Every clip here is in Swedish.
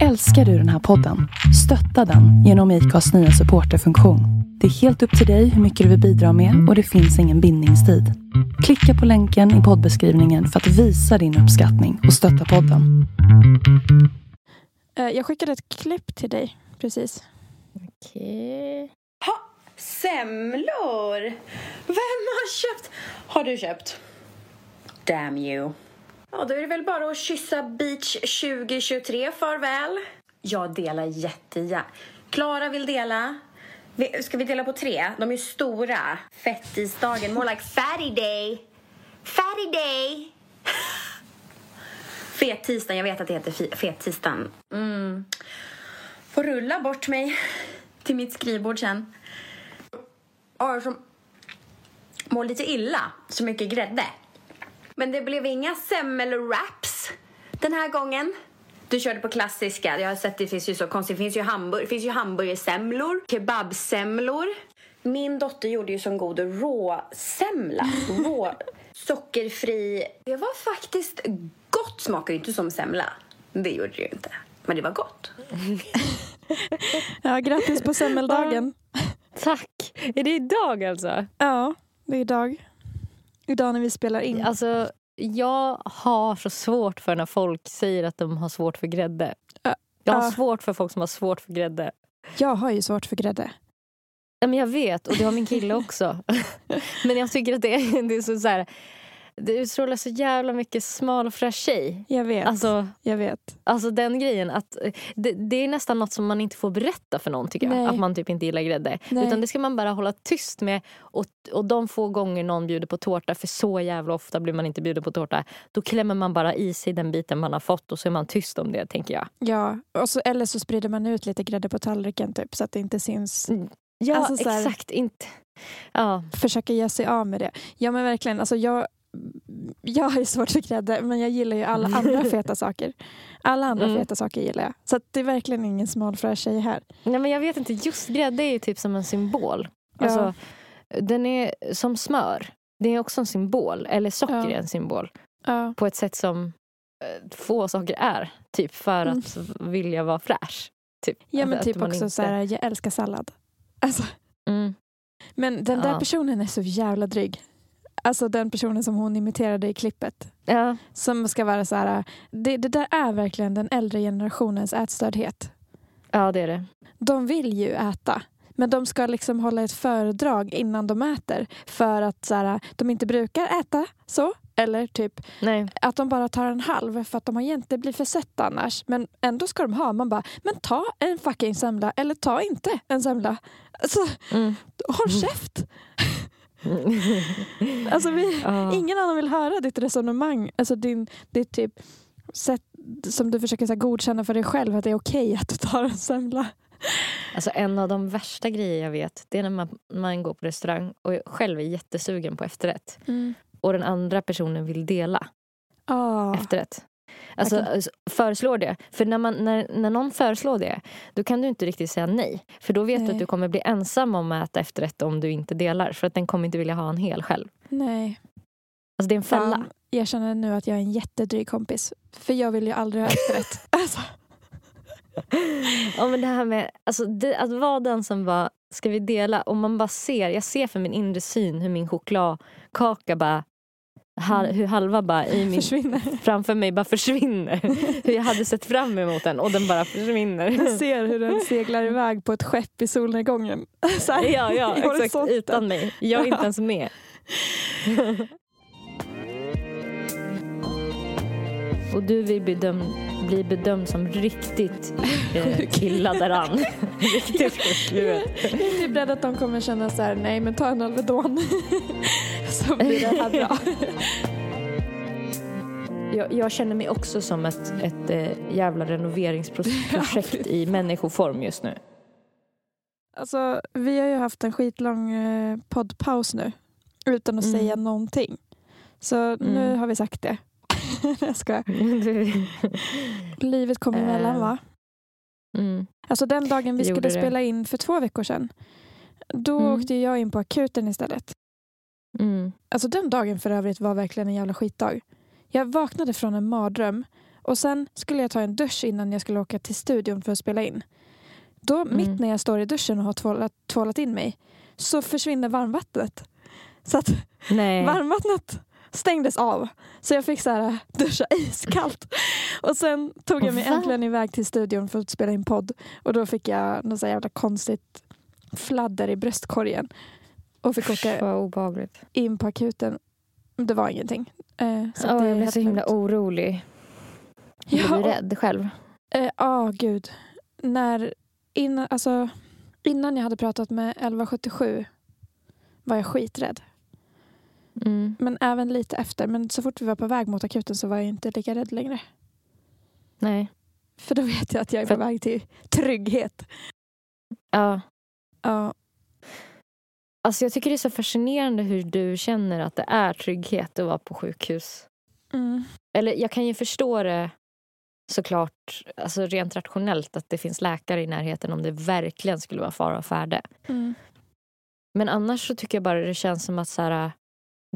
Älskar du den här podden? Stötta den genom IKAs nya supporterfunktion. Det är helt upp till dig hur mycket du vill bidra med och det finns ingen bindningstid. Klicka på länken i poddbeskrivningen för att visa din uppskattning och stötta podden. Eh, Jag skickade ett klipp till dig precis. Okej. Ha! Semlor! Vem har köpt? Har du köpt? Damn you. Ja, då är det väl bara att kyssa Beach 2023 farväl. Jag delar jättegärna. Klara vill dela. Ska vi dela på tre? De är stora. Fettisdagen. More like fatty day. Fatty day! Fettisdagen, Jag vet att det heter fettisdagen. Mm. Får rulla bort mig till mitt skrivbord sen. Ja, som mår lite illa. Så mycket grädde. Men det blev inga semmelwraps den här gången. Du körde på klassiska. Jag har sett det finns ju så konstigt. Det finns ju, hamburg- finns ju hamburgersemlor, kebabsemlor. Min dotter gjorde ju som god råsemla. Rå, sockerfri. Det var faktiskt gott. Smakar ju inte som semla. Det gjorde det ju inte. Men det var gott. Ja, grattis på semmeldagen. Tack! Är det idag alltså? Ja, det är idag. Idag när vi spelar in. Alltså, jag har så svårt för när folk säger att de har svårt för grädde. Jag har svårt för folk som har svårt för grädde. Jag har ju svårt för grädde. Ja, men jag vet, och det har min kille också. men jag tycker att det är, det är så, så här, det utstrålar så jävla mycket smal och fräsch tjej. Jag vet. Alltså, jag vet. alltså den grejen, att det, det är nästan något som man inte får berätta för någon tycker jag. Nej. Att man typ inte gillar grädde. Nej. Utan det ska man bara hålla tyst med. Och, och de få gånger någon bjuder på tårta, för så jävla ofta blir man inte bjuden på tårta. Då klämmer man bara i sig den biten man har fått och så är man tyst om det tänker jag. Ja, och så, eller så sprider man ut lite grädde på tallriken typ, så att det inte syns. Ja Alltså så här- exakt, inte. Ja. Försöka ge sig av med det. Ja men verkligen, alltså jag, jag har ju svårt för grädde men jag gillar ju alla andra feta saker. Alla andra Mm. feta saker gillar jag. Så det är verkligen ingen smal fräsch tjej här. Nej, men jag vet inte, just grädde är ju typ som en symbol. Ja. Alltså, Den är som smör. Det är också en symbol. Eller socker Ja. är en symbol. Ja, På ett sätt som eh, få saker är. Typ för Mm. att vilja vara fräsch. Typ. ja men att typ också inte- så här, jag älskar sallad. Alltså, Mm. men den där personen är så jävla dryg. Alltså den personen som hon imiterade i klippet. Ja, Som ska vara så här, det, det där är verkligen den äldre generationens ätstördhet. ja, det är det. De vill ju äta. Men de ska liksom hålla ett föredrag innan de äter. För att så här, de inte brukar äta så. Eller typ Nej. att de bara tar en halv för att de har inte blir för sött annars. Men ändå ska de ha. Man bara, men ta en fucking semla eller ta inte en semla. Alltså, Mm. håll käft! Alltså, vi, Ja. Ingen annan vill höra ditt resonemang. Alltså din, ditt typ sätt som du försöker så här, godkänna för dig själv att det är okej att du tar en semla. Alltså en av de värsta grejer jag vet det är när man, man går på restaurang och själv är jättesugen på efterrätt. Och den andra personen vill dela Ah, efterrätt. Alltså Verkligen. alltså, föreslår det. För när, man, när, när någon föreslår det då kan du inte riktigt säga nej. För då vet du Nej. att du kommer bli ensam om att äta efterrätt om du inte delar. För att den kommer inte vilja ha en hel själv. nej. Alltså det är en fälla. Fan, jag känner nu att jag är en jättedryg kompis. För jag vill ju aldrig ha efterrätt. alltså, Ja, men det här med alltså, det, att vara den som bara, ska vi dela? Och man bara ser, jag ser för min inre syn hur min chokladkaka bara. Hur halva bara i min, försvinner. framför mig bara försvinner. hur jag hade sett fram emot den och den bara försvinner. Jag ser hur den seglar iväg på ett skepp i solnedgången. Så här, ja, ja exakt. Utan mig. Jag är inte ens med. Och du vill bedöm, bli bedömd som riktigt eh, illa däran. riktigt sjuk. Jag är rädd att de kommer känna så här, nej men ta en Alvedon. Så blir det här bra. Jag, jag känner mig också som ett, ett eh, jävla renoveringsprojekt i människoform just nu. Alltså, vi har ju haft en skitlång eh, poddpaus nu. Utan att Mm. säga någonting. Så nu Mm. har vi sagt det. jag skojar. Livet kom Eh, emellan va? mm. Alltså den dagen vi skulle det. spela in för två veckor sedan. Då Mm. åkte jag in på akuten istället. Mm. Alltså den dagen för övrigt var verkligen en jävla skitdag. Jag vaknade från en mardröm Och sen skulle jag ta en dusch innan jag skulle åka till studion för att spela in. Då, Mm. mitt när jag står i duschen och har tvålat, tvålat in mig, så försvinner varmvattnet. Så att Nej. varmvattnet stängdes av. Så jag fick så här duscha iskallt. Och sen tog jag mig äntligen iväg till studion för att spela in podd. Och då fick jag något så jävla konstigt fladder i bröstkorgen. Och fick åka vad obehagligt. in på akuten. Det var ingenting. Eh, så är jag blev så himla lugnt. orolig. Blev Ja, rädd själv? Ja, ah, gud. När, innan, alltså, innan jag hade pratat med 1177 var jag skiträdd. Mm. Men även lite efter. Men så fort vi var på väg mot akuten så var jag inte lika rädd längre. Nej. För då vet jag att jag är För- på väg till trygghet. Ja. Ja, Alltså jag tycker det är så fascinerande hur du känner att det är trygghet att vara på sjukhus. mm, Eller jag kan ju förstå det såklart alltså rent rationellt att det finns läkare i närheten om det verkligen skulle vara fara och färde. mm, Men annars så tycker jag bara det känns som att så här,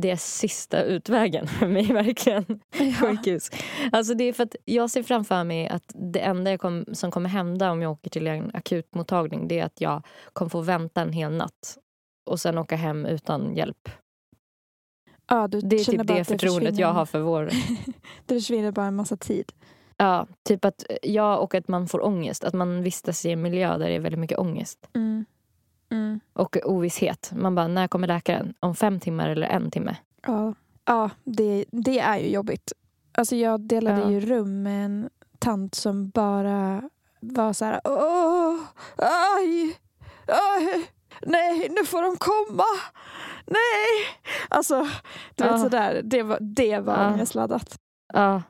det är sista utvägen för mig verkligen. ja. Sjukhus. Alltså det är för att jag ser framför mig att det enda kom, som kommer hända om jag åker till en akutmottagning det är att jag kommer få vänta en hel natt och sen åka hem utan hjälp. ja, Det är typ det förtroendet jag har för vår... det försvinner bara en massa tid. Ja, typ att jag och att man får ångest. Att man vistas i en miljö där det är väldigt mycket ångest. Mm. Mm. Och ovisshet. Man bara, när kommer läkaren? Om fem timmar eller en timme? Ja, ja det, det är ju jobbigt. Alltså jag delade Ja. ju rum med en tant som bara var så här... Åh, aj, aj, nej, nu får de komma. Nej! Alltså, du Ja. vet sådär. Det var, det var Ja. ångestladdat. Ja,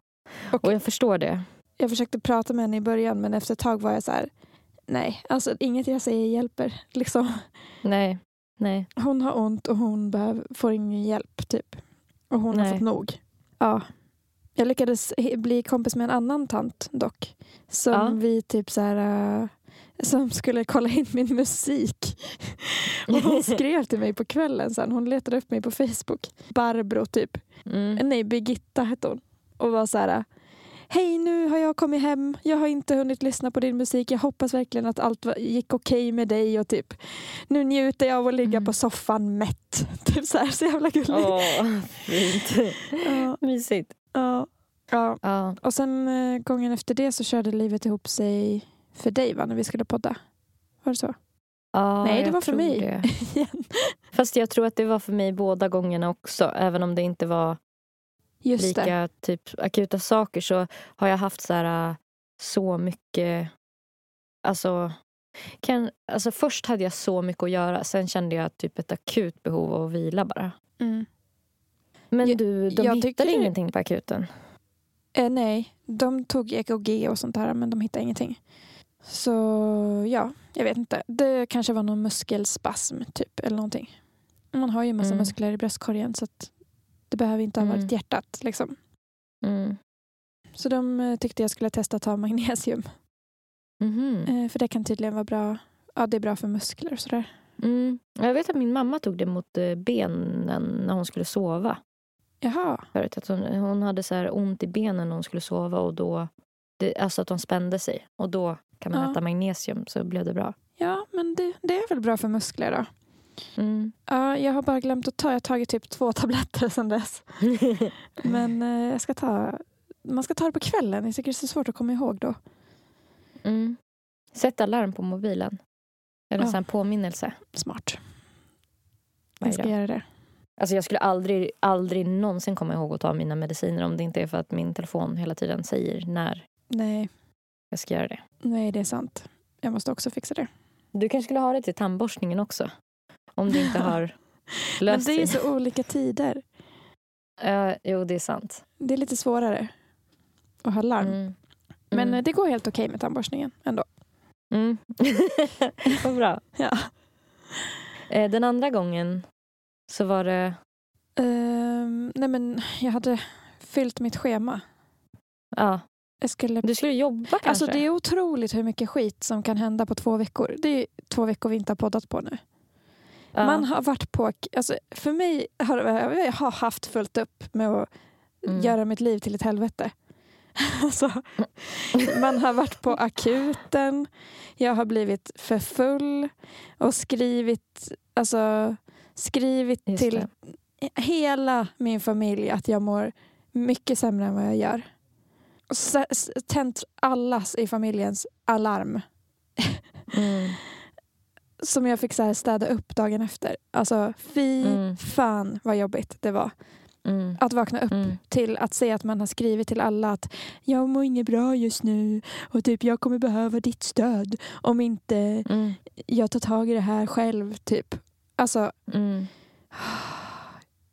Och- och jag förstår det. Jag försökte prata med henne i början men efter ett tag var jag så här... Nej, alltså inget jag säger hjälper. Liksom. Nej, nej. Hon har ont och hon behöver, får ingen hjälp typ. Och hon har Nej. fått nog. Ja. Jag lyckades bli kompis med en annan tant dock. Som Ja. vi typ så här... som skulle kolla in min musik. och hon skrev till mig på kvällen sen. Hon letade upp mig på Facebook. Barbro typ. Mm. Nej, Birgitta hette hon. Och var så här... Hej, nu har jag kommit hem. Jag har inte hunnit lyssna på din musik. Jag hoppas verkligen att allt gick okej med dig. Och typ, nu njuter jag av att ligga Mm. på soffan mätt. Typ så här, så jävla gulligt. Åh, fint. Ja, Mysigt. ja, ja. Ja. Och sen eh, gången efter det så körde livet ihop sig för dig va, när vi skulle podda. Var det så? Ja, Nej, det var för mig. det. Igen. Fast jag tror att det var för mig båda gångerna också. Även om det inte var Just det. lika typ, akuta saker så har jag haft så, här, äh, så mycket... Alltså, kan, alltså först hade jag så mycket att göra. Sen kände jag typ ett akut behov av att vila bara. Mm. Men Jag- du, de jag hittade ingenting på akuten? Eh, nej, de tog EKG och sånt här men de hittade ingenting. Så ja, jag vet inte. Det kanske var någon muskelspasm typ eller någonting. Man har ju en massa Mm. muskler i bröstkorgen så att det behöver inte ha varit Mm. hjärtat. Liksom. Mm. Så de eh, tyckte jag skulle testa att ta magnesium. Eh, för det kan tydligen vara bra. Ja, det är bra för muskler och sådär. Mm. Jag vet att min mamma tog det mot eh, benen när hon skulle sova. Jaha, Förut. Att hon, hon hade så här ont i benen när hon skulle sova. och då, det, Alltså att de spände sig. Och då kan man Ja. äta magnesium så blev det bra. ja men det, det är väl bra för muskler då. Mm. Ja, jag har bara glömt att ta. Jag har tagit typ två tabletter sedan dess. Men eh, jag ska ta, man ska ta det på kvällen. Jag tycker det är så svårt att komma ihåg då. Mm. Sätt alarm på mobilen. Eller Ja. en påminnelse. Smart. Jag ska göra det. Alltså jag skulle aldrig, aldrig någonsin komma ihåg att ta mina mediciner om det inte är för att min telefon hela tiden säger när Nej, jag ska göra det. nej, det är sant. Jag måste också fixa det. Du kanske skulle ha det till tandborstningen också. Om du inte har Men löst det är så olika tider. Ja, jo, det är sant. Det är lite svårare att ha larm. Mm. Men Mm. eh, det går helt okej med tandborstningen ändå. Mm. Vad bra. Ja. Eh, Den andra gången så var det... Ehm, nej men jag hade fyllt mitt schema. Ja, skulle... du skulle jobba kanske? Alltså det är otroligt hur mycket skit som kan hända på två veckor. Det är två veckor vi inte har poddat på nu. ja. Man har varit på... Alltså för mig har jag har haft fullt upp med att Mm. göra mitt liv till ett helvete. Alltså, man har varit på akuten, jag har blivit för full och skrivit, alltså, skrivit till hela min familj att jag mår mycket sämre än vad jag gör. Tänt allas i familjens alarm Mm. som jag fick så städa upp dagen efter. Alltså fy Mm. fan vad jobbigt det var. Mm. Att vakna upp Mm. till att se att man har skrivit till alla att jag mår inget bra just nu och typ jag kommer behöva ditt stöd om inte Mm. jag tar tag i det här själv. typ. Alltså Mm.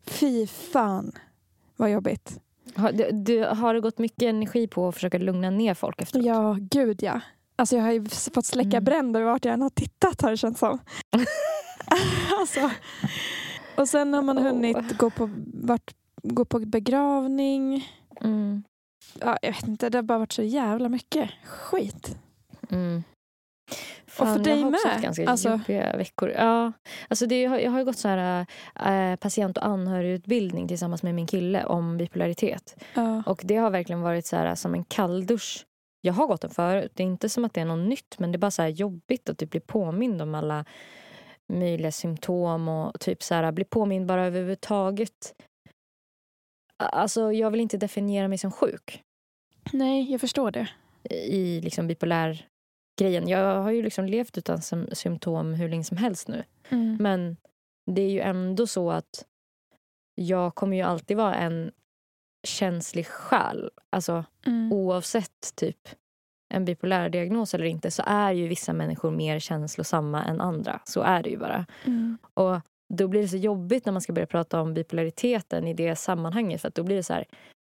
fy fan vad jobbigt. Har, du, du, har det gått mycket energi på att försöka lugna ner folk efteråt? Ja, gud ja. Alltså jag har ju fått släcka Mm. bränder vart jag än har tittat har det känts som. alltså. Och sen har man hunnit gå på, vart, gå på begravning. Mm. Ja, jag vet inte, det har bara varit så jävla mycket skit. Mm. Och för dig jag har också med, haft ganska alltså. jobbiga veckor. Ja, alltså det, jag har ju gått så här, äh, patient och anhörigutbildning tillsammans med min kille om bipolaritet. Ja. Och det har verkligen varit så här, som en kalldusch. Jag har gått den förut. Det är inte som att det är något nytt men det är bara så här jobbigt att typ bli påmind om alla möjliga symptom och typ så här, bli påmind bara överhuvudtaget. Alltså jag vill inte definiera mig som sjuk Nej, jag förstår det. i liksom bipolär grejen. Jag har ju liksom levt utan sym- symptom hur länge som helst nu. Mm. Men det är ju ändå så att jag kommer ju alltid vara en känslig själ. Alltså Mm. oavsett typ en bipolär diagnos eller inte så är ju vissa människor mer känslosamma än andra. Så är det ju bara. Mm. Och då blir det så jobbigt när man ska börja prata om bipolariteten i det sammanhanget. För att då blir det så här,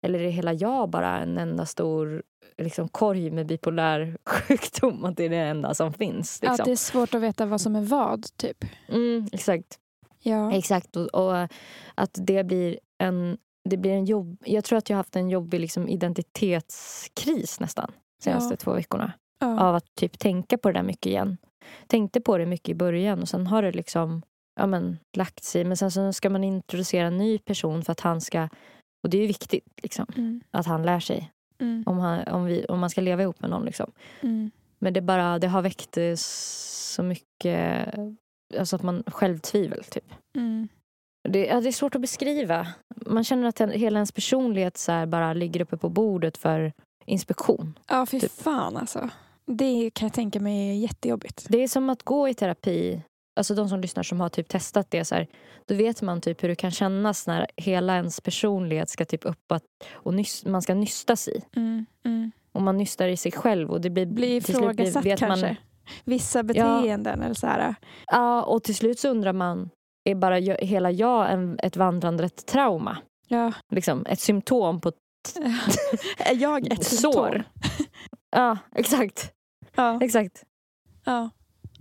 eller är hela jag bara en enda stor liksom, korg med bipolär sjukdom? Att det är det enda som finns. Att Liksom. det är svårt att veta vad som är vad, typ. Mm, exakt. Ja. Exakt. Och, och att det blir en... Det blir en jobb, jag tror att jag har haft en jobbig liksom, identitetskris nästan senaste Ja. två veckorna. Ja. Av att typ tänka på det där mycket igen. Tänkte på det mycket i början och sen har det liksom ja, men, lagt sig. Men sen så ska man introducera en ny person för att han ska... Och det är viktigt liksom, Mm. att han lär sig Mm. om, han, om, vi, om man ska leva ihop med någon. Liksom. Mm. Men det, bara, det har väckt eh, så mycket... Alltså att man självtvivel, typ. Mm. Det, ja, det är svårt att beskriva. Man känner att hela ens personlighet så bara ligger uppe på bordet för inspektion. Ja, fy Typ. fan alltså. Det kan jag tänka mig är jättejobbigt. Det är som att gå i terapi. Alltså de som lyssnar som har typ testat det. Så här, då vet man typ hur det kan kännas när hela ens personlighet ska typ upp att, och nys, man ska nystas i. Mm. Mm. Och man nystar i sig själv. Och det blir, blir- ifrågasatt vet kanske. Man, Vissa beteenden eller så här. ja, och till slut så undrar man, är bara jag, hela jag en, ett vandrande trauma? Ja. Liksom, ett symptom på är jag ett sår. Ja, exakt. Ja. exakt. Ja.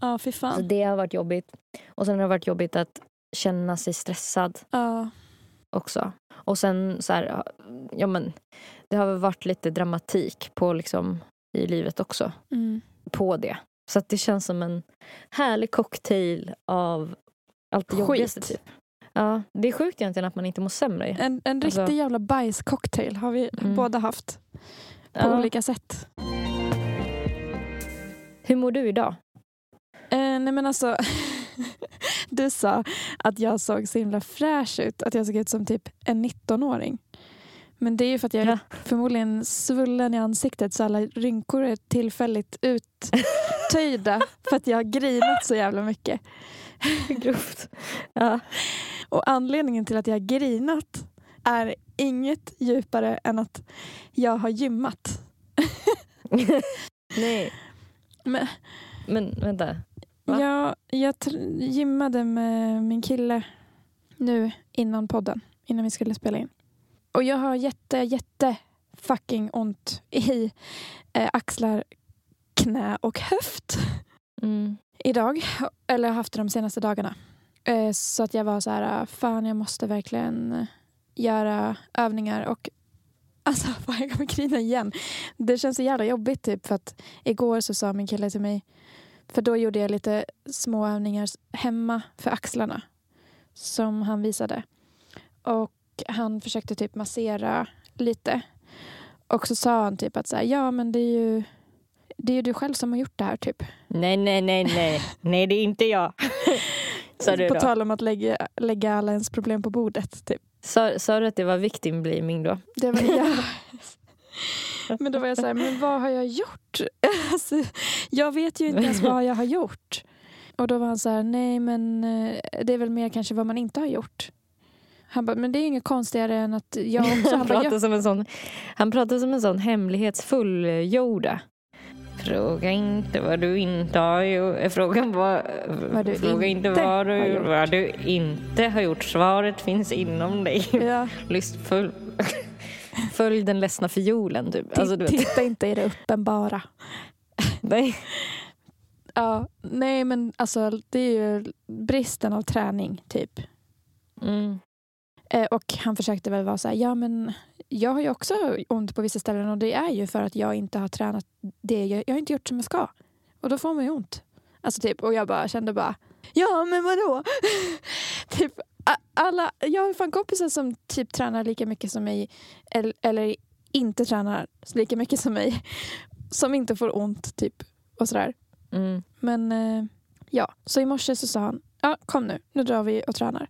Ja, fy Så fan. det har varit jobbigt. Och sen har det varit jobbigt att känna sig stressad Ja. också. Och sen så här, ja men det har varit lite dramatik på liksom i livet också. Mm. På det. Så det känns som en härlig cocktail av allt det Skit. jobbigaste typ. Ja, det är sjukt egentligen att man inte mår sämre. En, en Alltså- riktig jävla bajscocktail har vi Mm. båda haft. På Ja. olika sätt. Hur mår du idag? Eh, nej men alltså. du sa att jag såg så himla fräsch ut. Att jag såg ut som typ en 19-åring. Men det är ju för att jag är Ja. förmodligen svullen i ansiktet så alla rynkor är tillfälligt uttöjda. för att jag har grinat så jävla mycket. Grovt. Ja. Och anledningen till att jag har grinat är inget djupare än att jag har gymmat. Nej, Men men vänta. Va? jag, jag gymmade med min kille nu innan podden, innan vi skulle spela in. Och jag har jätte, jätte fucking ont i eh, axlar, knä och höft Mm. idag. Eller har haft det de senaste dagarna. Eh, så att jag var så här, fan jag måste verkligen göra övningar och Alltså, fan, jag kommer grina igen. Det känns så jävla jobbigt typ för att igår så sa min kille till mig, för då gjorde jag lite små övningar hemma för axlarna som han visade. Och han försökte typ massera lite. Och så sa han typ att så här, ja men det är ju det är ju du själv som har gjort det här typ. Nej, nej, nej, nej. Nej, det är inte jag. Sa du På då? tal om att lägga, lägga alla ens problem på bordet. Typ. Sa, sa du att det var victim blaming då? Det var, ja. Men då var jag så här, men vad har jag gjort? Alltså, jag vet ju inte ens vad jag har gjort. Och då var han så här, nej men eh, det är väl mer kanske vad man inte har gjort. Han bara, men det är inget konstigare än att jag också... Han pratar, som en sån, han pratar som en sån hemlighetsfull jorda. Fråga inte vad du inte har gjort. Frågan vad, Vad du fråga inte inte vad har du, gjort. vad du inte har gjort. Svaret finns inom dig. ja, Lystfull. Följ den ledsna fiolen typ. Alltså, du vet. titta inte i det uppenbara. Nej. Ja, nej men alltså det är ju bristen av träning typ. Mm. Eh, och han försökte väl vara så här, ja men jag har ju också ont på vissa ställen och det är ju för att jag inte har tränat det. Jag, jag har inte gjort som jag ska. Och då får man ju ont. Alltså typ, och jag bara kände bara, ja men vadå? typ, alla, jag har fan kompisar som typ tränar lika mycket som mig eller, inte tränar lika mycket som mig. Som inte får ont typ och sådär. Mm. Men eh, ja, så i morse så sa han, ja kom nu, nu drar vi och tränar.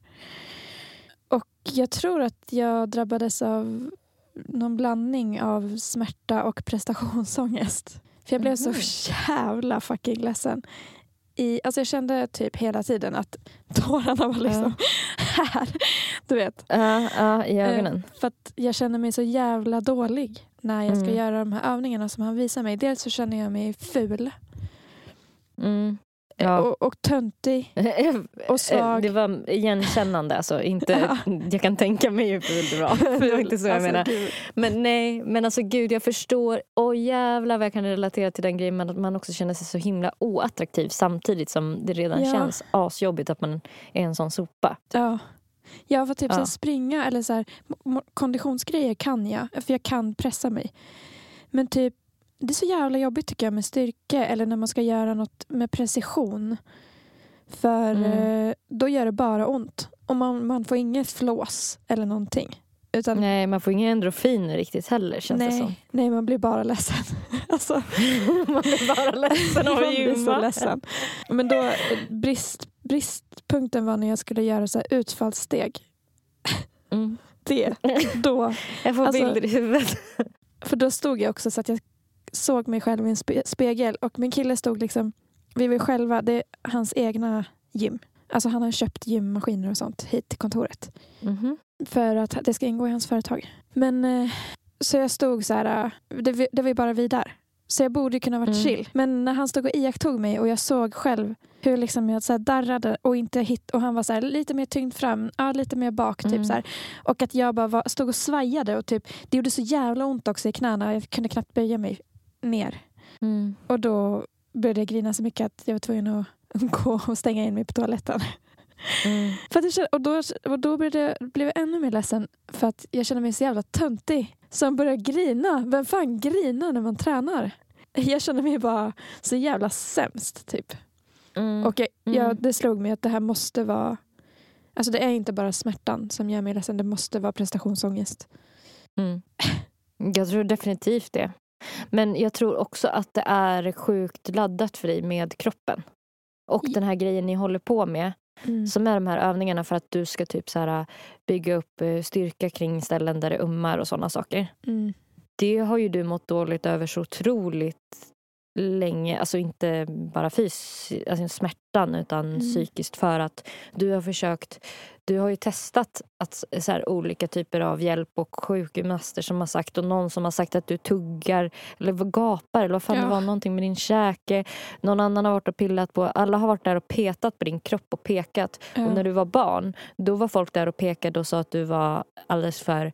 Och jag tror att jag drabbades av någon blandning av smärta och prestationsångest. För jag blev så Mhm. jävla fucking ledsen. I, alltså jag kände typ hela tiden att tårarna var liksom här. Du vet. Ja, ja, i Eh, ögonen. För att jag känner mig så jävla dålig när jag ska Mm. göra de här övningarna som han visar mig. Dels så känner jag mig ful Mm. Ja. och, och töntig och svag. Det var igenkännande. Alltså, inte, Ja. Jag kan tänka mig hur ful du var. Det var inte så jag Alltså, menar. gud. Men nej, men alltså gud jag förstår. Åh jävlar vad jag kan relatera till den grejen. Men att man också känner sig så himla oattraktiv samtidigt som det redan Ja. känns asjobbigt att man är en sån sopa. Ja. Jag var typ Ja. så springa eller så här, konditionsgrejer kan jag. För jag kan pressa mig. Men typ det är så jävla jobbigt tycker jag med styrka eller när man ska göra något med precision. För Mm. eh, då gör det bara ont. Och man, man får inget flås eller någonting. Utan, Nej, man får inga endorfiner riktigt heller känns det som. nej, nej, man blir bara ledsen. alltså, man är bara ledsen av man att blir gymma. ledsen. Men då, brist, bristpunkten var när jag skulle göra så här utfallssteg. Mm. Det, då Jag får Alltså- bilder i huvudet. För då stod jag också så att jag såg mig själv i en spe- spegel och min kille stod liksom, vi var själva, det är hans egna gym. Alltså han har köpt gymmaskiner och sånt hit till kontoret. Mhm. För att det ska ingå i hans företag. Men eh, så jag stod så här, eh, det, det var ju bara vi där. Så jag borde kunna varit Mm. chill. Men när han stod och iakttog mig och jag såg själv hur liksom jag så här darrade och inte hit och han var så här, lite mer tyngd fram, ja, lite mer bak. Typ, Mm. så här. Och att jag bara var, stod och svajade och typ, det gjorde så jävla ont också i knäna. Jag kunde knappt böja mig ner. Mm. Och då började jag grina så mycket att jag var tvungen att gå och stänga in mig på toaletten. Mm. För att jag och då, och då blev, jag ännu mer ledsen för att jag kände mig så jävla töntig. Som började grina. Vem fan grinar när man tränar? Jag kände mig bara så jävla sämst. Typ. Mm. Och jag, Mm. jag, det slog mig att det här måste vara... Alltså det är inte bara smärtan som gör mig ledsen. Det måste vara prestationsångest. Mm. Jag tror definitivt det. Men jag tror också att det är sjukt laddat för dig med kroppen. Och den här grejen ni håller på med. Mm. Som är de här övningarna för att du ska typ så här, bygga upp eh, styrka kring ställen där det ummar och sådana saker. Mm. Det har ju du mått dåligt över så otroligt länge. Alltså inte bara fysiskt, alltså smärtan utan Mm. psykiskt. För att du har försökt, du har ju testat att, så här, olika typer av hjälp och sjukgymnaster som har sagt och någon som har sagt att du tuggar eller gapar eller vad fan Ja. det var, någonting med din käke. Någon annan har varit och pillat på, alla har varit där och petat på din kropp och pekat. Ja. Och när du var barn, då var folk där och pekade och sa att du var alldeles för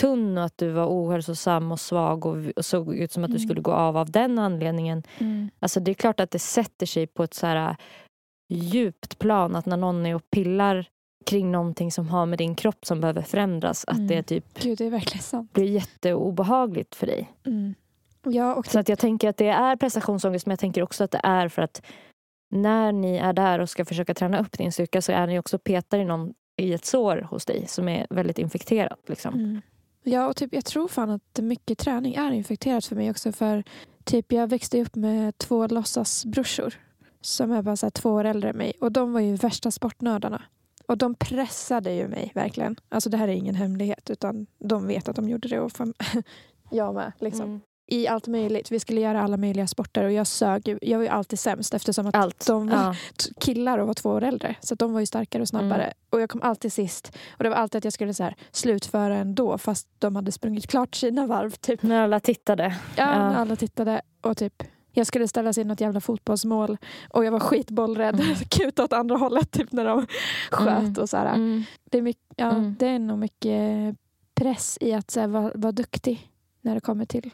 tunn och att du var ohälsosam och svag och, och såg ut som att du Mm. skulle gå av av den anledningen. Mm. Alltså det är klart att det sätter sig på ett så här djupt plan att när någon är och pillar kring någonting som har med din kropp som behöver förändras, att Mm. det typ Gud, det är verkligen sant. blir jätteobehagligt för dig. Mm. Ja, och Så att jag tänker att det är prestationsångest men jag tänker också att det är för att när ni är där och ska försöka träna upp din styrka så är ni också petar i, någon, i ett sår hos dig som är väldigt infekterat. Liksom. Mm. Ja, och typ, jag tror fan att mycket träning är infekterat för mig också. För typ, jag växte upp med två låtsasbrorsor som är bara så två år äldre än mig. Och de var ju värsta sportnördarna. Och de pressade ju mig verkligen. Alltså det här är ingen hemlighet utan de vet att de gjorde det och jag med. Liksom. Mm. I allt möjligt. Vi skulle göra alla möjliga sporter och jag sög. Jag var ju alltid sämst eftersom att Allt. de var Ja. killar och var två år äldre. Så de var ju starkare och snabbare. Mm. Och jag kom alltid sist. Och det var alltid att jag skulle så här, slutföra ändå fast de hade sprungit klart sina varv. Typ. När alla tittade. Ja, Ja. när alla tittade och typ jag skulle ställas in något jävla fotbollsmål och jag var skitbollrädd. Mm. Kuta åt andra hållet typ när de sköt Mm. och så här. Mm. Det, är mycket, ja, Mm. det är nog mycket press i att här, vara, vara duktig när det kommer till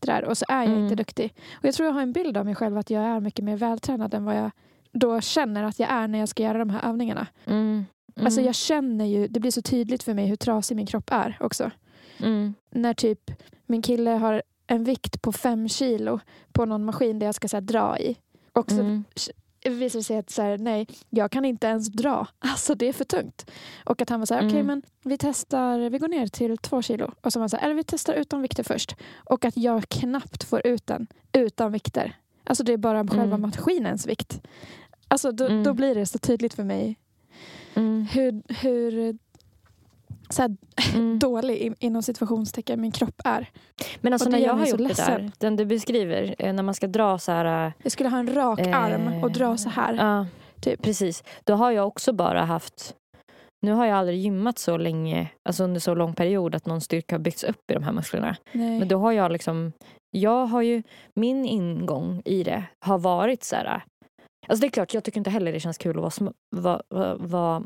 det där. Och så är jag Mm. inte duktig. Och jag tror jag har en bild av mig själv att jag är mycket mer vältränad än vad jag då känner att jag är när jag ska göra de här övningarna. Mm. Alltså jag känner ju, det blir så tydligt för mig hur trasig min kropp är också. När typ min kille har en vikt på fem kilo på någon maskin där jag ska så här, dra i. Och så Mm. visar det sig att så här, nej, jag kan inte ens dra. Alltså det är för tungt. Och att han var så här, okej Mm. men vi testar, vi går ner till två kilo. Och så var han så här, eller vi testar utan vikter först. Och att jag knappt får ut den utan vikter. Alltså det är bara själva Mm. maskinens vikt. Alltså då, Mm. då blir det så tydligt för mig Mm. hur, hur så här, Mm. dålig in- inom situationstecken min kropp är. Men alltså när jag har gjort det där, den du beskriver, eh, när man ska dra så här... eh, Jag skulle ha en rak Eh, arm och dra så här. Ja, Typ. precis. Då har jag också bara haft... Nu har jag aldrig gymmat så länge, alltså under så lång period att någon styrka har byggts upp i de här musklerna. Nej. Men då har jag liksom... Jag har ju... Min ingång i det har varit så här... Alltså det är klart, jag tycker inte heller det känns kul att vara, vara, vara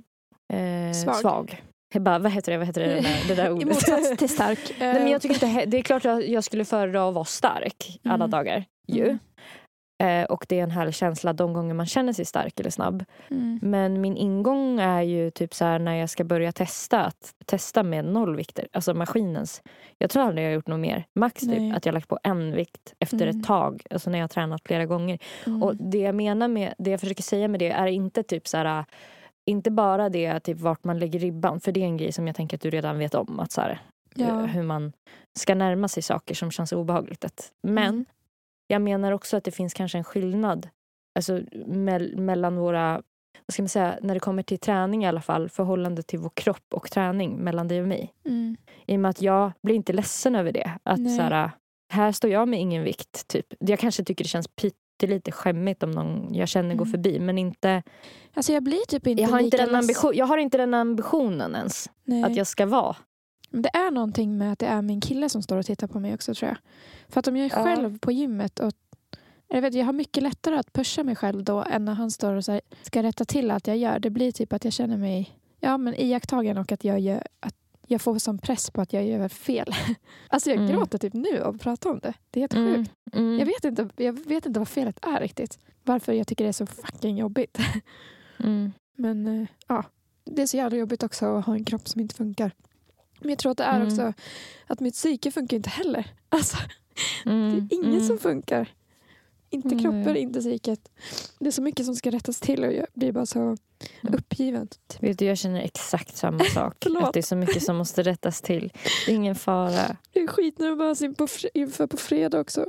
eh, Svag. svag. Jag bara, vad heter det, vad heter det, det där, det där I ordet? motsats till stark. Nej, men jag tycker inte, det är klart att jag skulle föredra att vara stark alla Mm. dagar. Ju. Mm. Eh, och det är en härlig känsla de gånger man känner sig stark eller snabb. Mm. Men min ingång är ju typ så här när jag ska börja testa, att testa med nollvikter. Alltså maskinens. Jag tror aldrig jag har gjort något mer. Max typ att jag lagt på en vikt efter Mm. ett tag. Alltså när jag har tränat flera gånger. Mm. Och det jag menar med, det jag försöker säga med det är inte typ så här inte bara det typ vart man lägger ribban, för det är en grej som jag tänker att du redan vet om. Att så här, ja. hur man ska närma sig saker som känns obehagligt. Men Mm. jag menar också att det finns kanske en skillnad alltså, mell- mellan våra, vad ska man säga, när det kommer till träning i alla fall, förhållande till vår kropp och träning mellan dig och mig. Mm. I och med att jag blir inte ledsen över det. Att Nej. så här, här står jag med ingen vikt. Typ. Jag kanske tycker det känns pyttelite skämmigt om någon jag känner går Mm. förbi. Men inte, Alltså jag blir typ inte jag, har inte den ambition, jag har inte den ambitionen ens. Nej. Att jag ska vara. Men Det är någonting med att det är min kille som står och tittar på mig också tror jag. För att om jag är Ja. själv på gymmet och jag, vet, jag har mycket lättare att pusha mig själv då än när han står och så här, ska rätta till allt jag gör. Det blir typ att jag känner mig ja, men iakttagen och att jag, gör, att jag får sån press på att jag gör fel. Alltså jag Mm. gråter typ nu av att prata om det. Det är helt Mm. sjukt. Mm. Jag, vet inte, jag vet inte vad felet är riktigt. Varför jag tycker det är så fucking jobbigt. Mm. Men eh, ja, det är så jävla jobbigt också att ha en kropp som inte funkar. Men jag tror att det är Mm. också att mitt psyke funkar inte heller. Alltså, det är inget Mm. som funkar. Inte Mm. kroppen, inte psyket. Det är så mycket som ska rättas till och jag blir bara så Mm. uppgiven. Vet du, jag känner exakt samma sak. Att det är så mycket som måste rättas till. Det är ingen fara. Jag är skitnervös inför, på fredag också.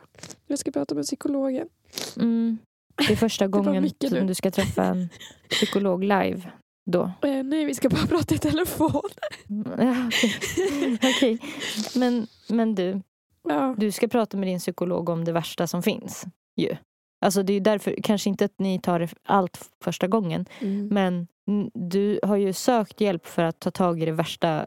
Jag ska prata med psykologen. Mm. Det är första gången nu. som du ska träffa en psykolog live. Då. Eh, nej, vi ska bara prata i telefon. Ja, Okej. Okej. Men, men du, Ja. du ska prata med din psykolog om det värsta som finns. Ju. Alltså det är därför, kanske inte att ni tar det allt första gången. Mm. Men du har ju sökt hjälp för att ta tag i det värsta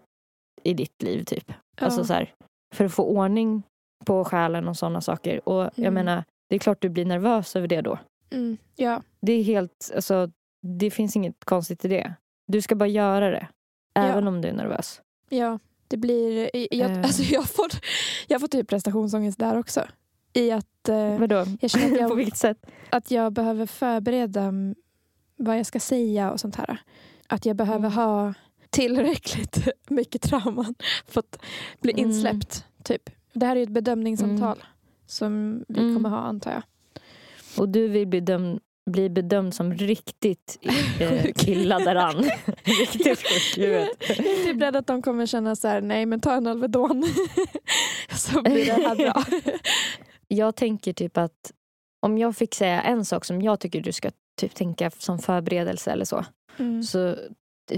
i ditt liv. typ. Alltså Ja. så här, för att få ordning på själen och sådana saker. Och jag Mm. menar, det är klart du blir nervös över det då. Mm. ja. Det är helt, alltså, det finns inget konstigt i det. Du ska bara göra det. Även om du är nervös. Ja, det blir... Jag, Eh. alltså jag, får, jag får typ prestationsångest där också. I att, eh, Vadå? jag känner att på jag, vilket sätt? att jag behöver förbereda vad jag ska säga och sånt här. Att jag behöver Mm. ha tillräckligt mycket trauman för att bli Mm. insläppt. Typ. Det här är ett bedömningssamtal som vi Mm. kommer ha antar jag. Och du vill bli dömd blir bedömd som riktigt eh, illa däran. riktigt sjuk i huvudet. Jag är typ rädd att de kommer känna så här, nej men ta en Alvedon. så blir det här bra. Jag tänker typ att om jag fick säga en sak som jag tycker du ska typ tänka som förberedelse eller så. Mm. Så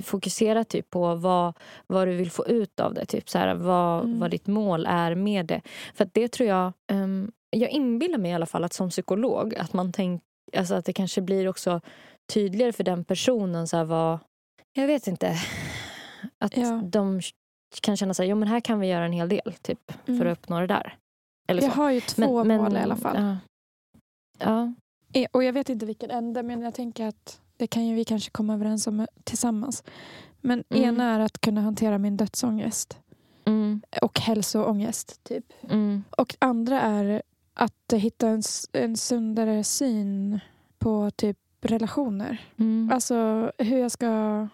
fokusera typ på vad, vad du vill få ut av det. Typ så här, vad, Mm. vad ditt mål är med det. För det tror jag... ehm, jag inbillar mig i alla fall att som psykolog att man tänk, alltså att det kanske blir också tydligare för den personen så här, vad... Jag vet inte. Att Ja. de kan känna så här, jo men här kan vi göra en hel del typ för Mm. att uppnå det där. Eller Jag så. har ju två mål i alla fall. Ja. ja. Eh, Och jag vet inte vilken ände men jag tänker att det kan ju vi kanske komma överens om tillsammans. Men Mm. ena är att kunna hantera min dödsångest Mm, och hälsoångest. Typ. mm, Och andra är att hitta en, en sundare syn på typ relationer. mm, Alltså hur jag ska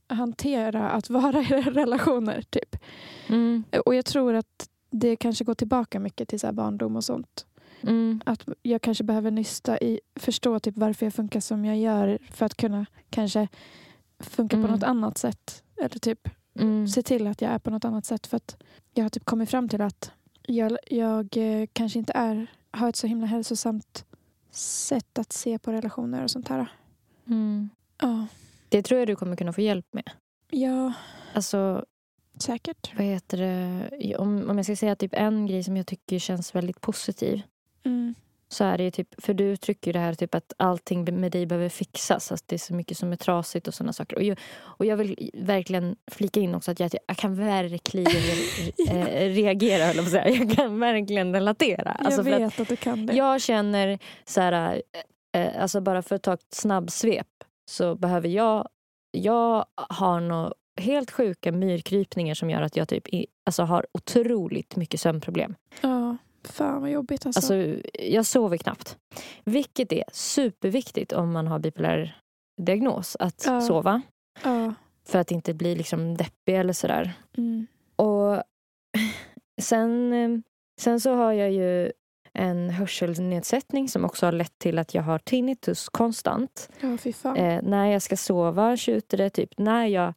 hantera att vara i relationer. typ. mm, Och jag tror att det kanske går tillbaka mycket till så här barndom och sånt. mm, Att jag kanske behöver nysta i, förstå typ varför jag funkar som jag gör för att kunna kanske funka Mm. på något annat sätt. Eller typ mm. se till att jag är på något annat sätt. För att jag har typ kommit fram till att jag, jag eh, kanske inte är, har ett så himla hälsosamt sätt att se på relationer och sånt här. Mm. Ja, Det tror jag du kommer kunna få hjälp med. ja Alltså, säkert. vad heter det? Om, om jag ska säga typ en grej som jag tycker känns väldigt positiv. Mm. Så är det ju typ, för du uttrycker ju det här typ att allting med dig behöver fixas. Att det är så mycket som är trasigt och sådana saker. Och jag, och jag vill verkligen flika in också att jag, jag kan verkligen eh, reagera, höll jag på att säga. Jag kan verkligen relatera. Alltså jag att vet att, du kan det. Jag känner så här, eh, alltså bara för att ta ett snabbsvep så behöver jag, jag har nog helt sjuka myrkrypningar som gör att jag typ alltså har otroligt mycket sömnproblem. Ja, fan vad jobbigt alltså. Alltså, jag sover knappt. Vilket är superviktigt om man har bipolär diagnos, att Ja. sova. ja. För att inte bli liksom deppig eller sådär. Mm. Och sen, eh, sen så har jag ju en hörselnedsättning som också har lett till att jag har tinnitus konstant. ja. Eh, när jag ska sova tjuter det. Typ när jag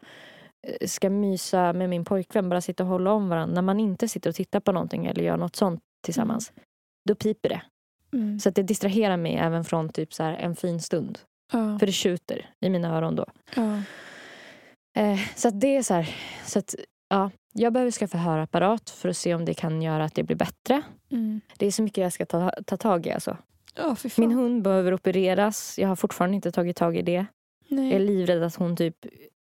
ska mysa med min pojkvän, bara sitta och hålla om varandra. När man inte sitter och tittar på någonting eller gör något sånt tillsammans. Då piper det. Mm. Så att det distraherar mig även från typ så en fin stund. Ja, För det tjuter i mina öron då. ja. Eh, så att det är så här. Så att, ja, jag behöver skaffa hörapparat för att se om det kan göra att det blir bättre. Mm. Det är så mycket jag ska ta, ta tag i. Alltså. Fan. Min hund behöver opereras. Jag har fortfarande inte tagit tag i det. Nej. Jag är livrädd att hon typ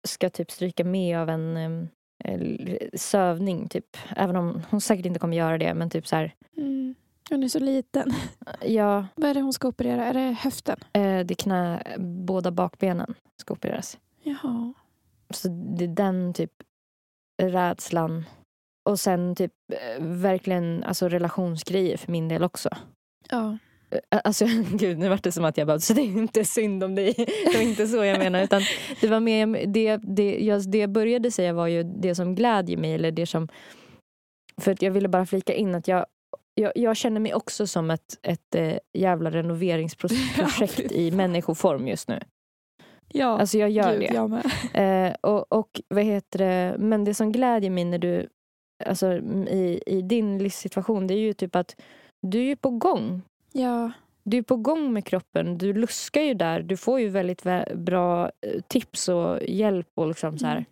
ska typ stryka med av en eh, sövning. Typ. Även om hon säkert inte kommer göra det. Men typ så här, Mm. Hon är så liten. ja, Vad är det hon ska operera? Är det höften? eh, det knä, båda bakbenen ska opereras. Jaha. Så det är den typ rädslan. Och sen typ eh, verkligen alltså relationsgrejer för min del också. Ja. Alltså gud, nu vart det som att jag bara, så det är inte synd om dig. Det var inte så jag menar. Utan det, var mer, det, det, jag, det jag började säga var ju det som glädjer mig. Eller det som, för att jag ville bara flika in att jag, jag, jag känner mig också som ett, ett eh, jävla renoveringsprojekt fy i människoform just nu. Ja, Alltså jag gör gud, det. jag med. Eh, och, och vad heter det, men det som glädjer mig när du, alltså i, i din livssituation, det är ju typ att du är ju på gång. Ja. Du är på gång med kroppen, du luskar ju där. Du får ju väldigt vä- bra eh, tips och hjälp och liksom så här, Mm.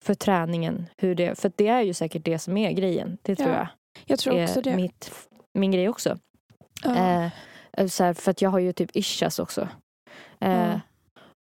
för träningen. Hur det, för det är ju säkert det som är grejen. Det tror Ja, jag Jag tror också det. Mitt, min grej också. Ja. Eh, så här, för att jag har ju typ ischias också. Eh, Ja.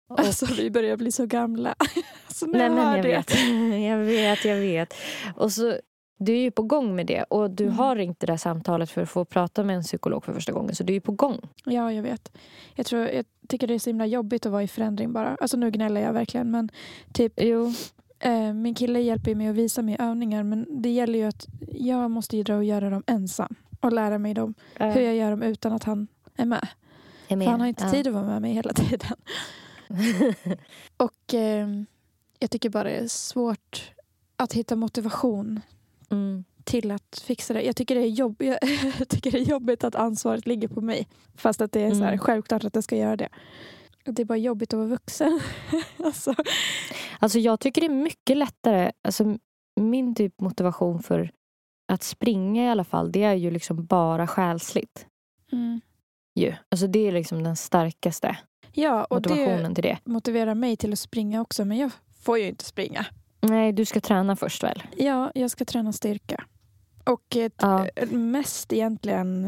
och- Alltså vi börjar bli så gamla. alltså, när Nej jag men jag det. vet. jag vet, jag vet. Och så, du är ju på gång med det och du Mm. har inte det här samtalet för att få prata med en psykolog för första gången. Så du är ju på gång. Ja, jag vet. Jag, tror, jag tycker det är så himla jobbigt att vara i förändring bara. Alltså nu gnäller jag verkligen men typ Jo. eh, min kille hjälper mig att visa mig övningar men det gäller ju att jag måste ju dra och göra dem ensam och lära mig dem, hur jag gör dem utan att han är med. är För han har inte Ja. tid att vara med mig hela tiden. Och eh, jag tycker bara det är svårt att hitta motivation mm. till att fixa det. Jag tycker det är, jobb, jag tycker det är jobbigt att ansvaret ligger på mig. Fast att det är så här, Mm. självklart att det ska göra det. Det är bara jobbigt att vara vuxen. alltså, Alltså jag tycker det är mycket lättare. Alltså min typ motivation för att springa i alla fall, det är ju liksom bara själsligt. mm. Ju. Alltså det är liksom den starkaste Ja, och motivationen det till det. motiverar mig till att springa också, men jag får ju inte springa. Nej, du ska träna först väl? Ja, jag ska träna styrka. Och eh, Ja. eh, mest egentligen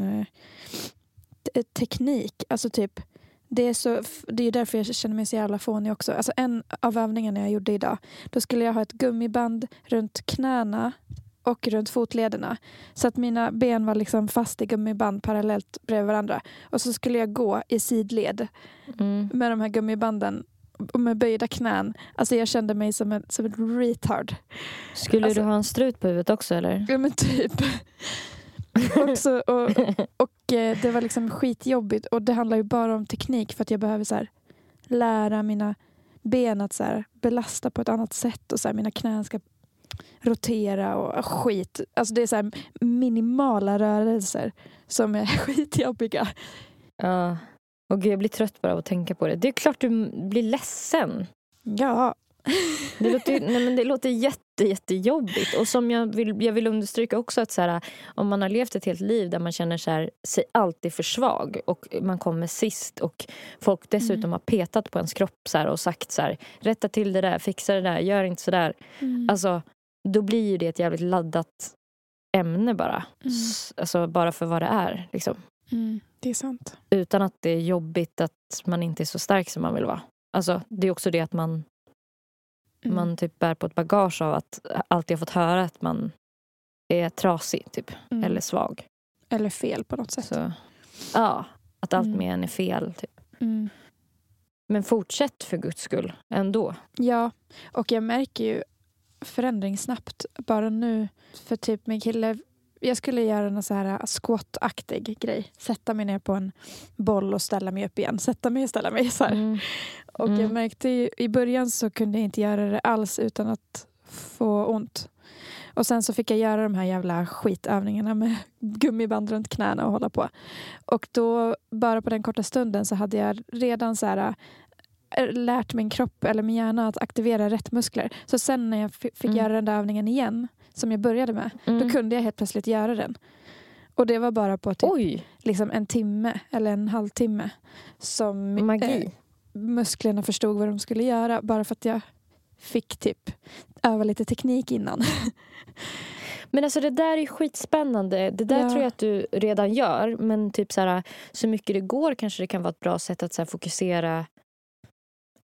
eh, teknik. Alltså typ, det är, så, det är därför jag känner mig så jävla fånig också. Alltså en av övningarna jag gjorde idag, då skulle jag ha ett gummiband runt knäna och runt fotlederna. Så att mina ben var liksom fast i gummiband parallellt bredvid varandra. Och så skulle jag gå i sidled Mm. med de här gummibanden med böjda knän. Alltså jag kände mig som en, som en retard. Skulle Alltså- du ha en strut på huvudet också eller? Ja men typ. Också, och och eh, det var liksom skitjobbigt och det handlar ju bara om teknik för att jag behöver så här, lära mina ben att så här, belasta på ett annat sätt och så här, mina knän ska rotera och skit. Alltså det är så minimala rörelser som är skitjobbiga. Ja. Och jag blir trött bara av att tänka på det. Det är klart du blir ledsen. Ja. Det låter, nej, men det låter jätte, jättejobbigt. Och som jag vill, jag vill understryka också att så här, om man har levt ett helt liv där man känner så här, sig alltid för svag och man kommer sist och folk dessutom Mm. har petat på ens kropp så här, och sagt så här, rätta till det där, fixa det där, gör inte så där. Mm. Alltså, då blir ju det ett jävligt laddat ämne bara. Mm. Alltså bara för vad det är. Liksom. Mm, det är sant. Utan att det är jobbigt att man inte är så stark som man vill vara. Alltså, det är också det att man, Mm. man typ bär på ett bagage av att alltid ha fått höra att man är trasig typ, Mm. eller svag. Eller fel på något sätt. Så, ja, att allt Mm. med en är fel. Typ. Mm. Men fortsätt för guds skull ändå. Ja, och jag märker ju förändring snabbt. Bara nu, för typ min kille, jag skulle göra en så här squat-aktig grej. Sätta mig ner på en boll och ställa mig upp igen. Sätta mig och ställa mig så. Mm. Och Mm. jag märkte ju, i början så kunde jag inte göra det alls utan att få ont. Och sen så fick jag göra de här jävla skitövningarna med gummiband runt knäna och hålla på. Och då, bara på den korta stunden så hade jag redan så här äh, lärt min kropp eller min hjärna att aktivera rätt muskler. Så sen när jag fick Mm. göra den där övningen igen, som jag började med, Mm. då kunde jag helt plötsligt göra den. Och det var bara på typ Oj, liksom en timme eller en halvtimme som eh, magi. musklerna förstod vad de skulle göra bara för att jag fick typ öva lite teknik innan. Men alltså det där är skitspännande. Det där Ja. tror jag att du redan gör. Men typ så, här, så mycket det går kanske det kan vara ett bra sätt att så fokusera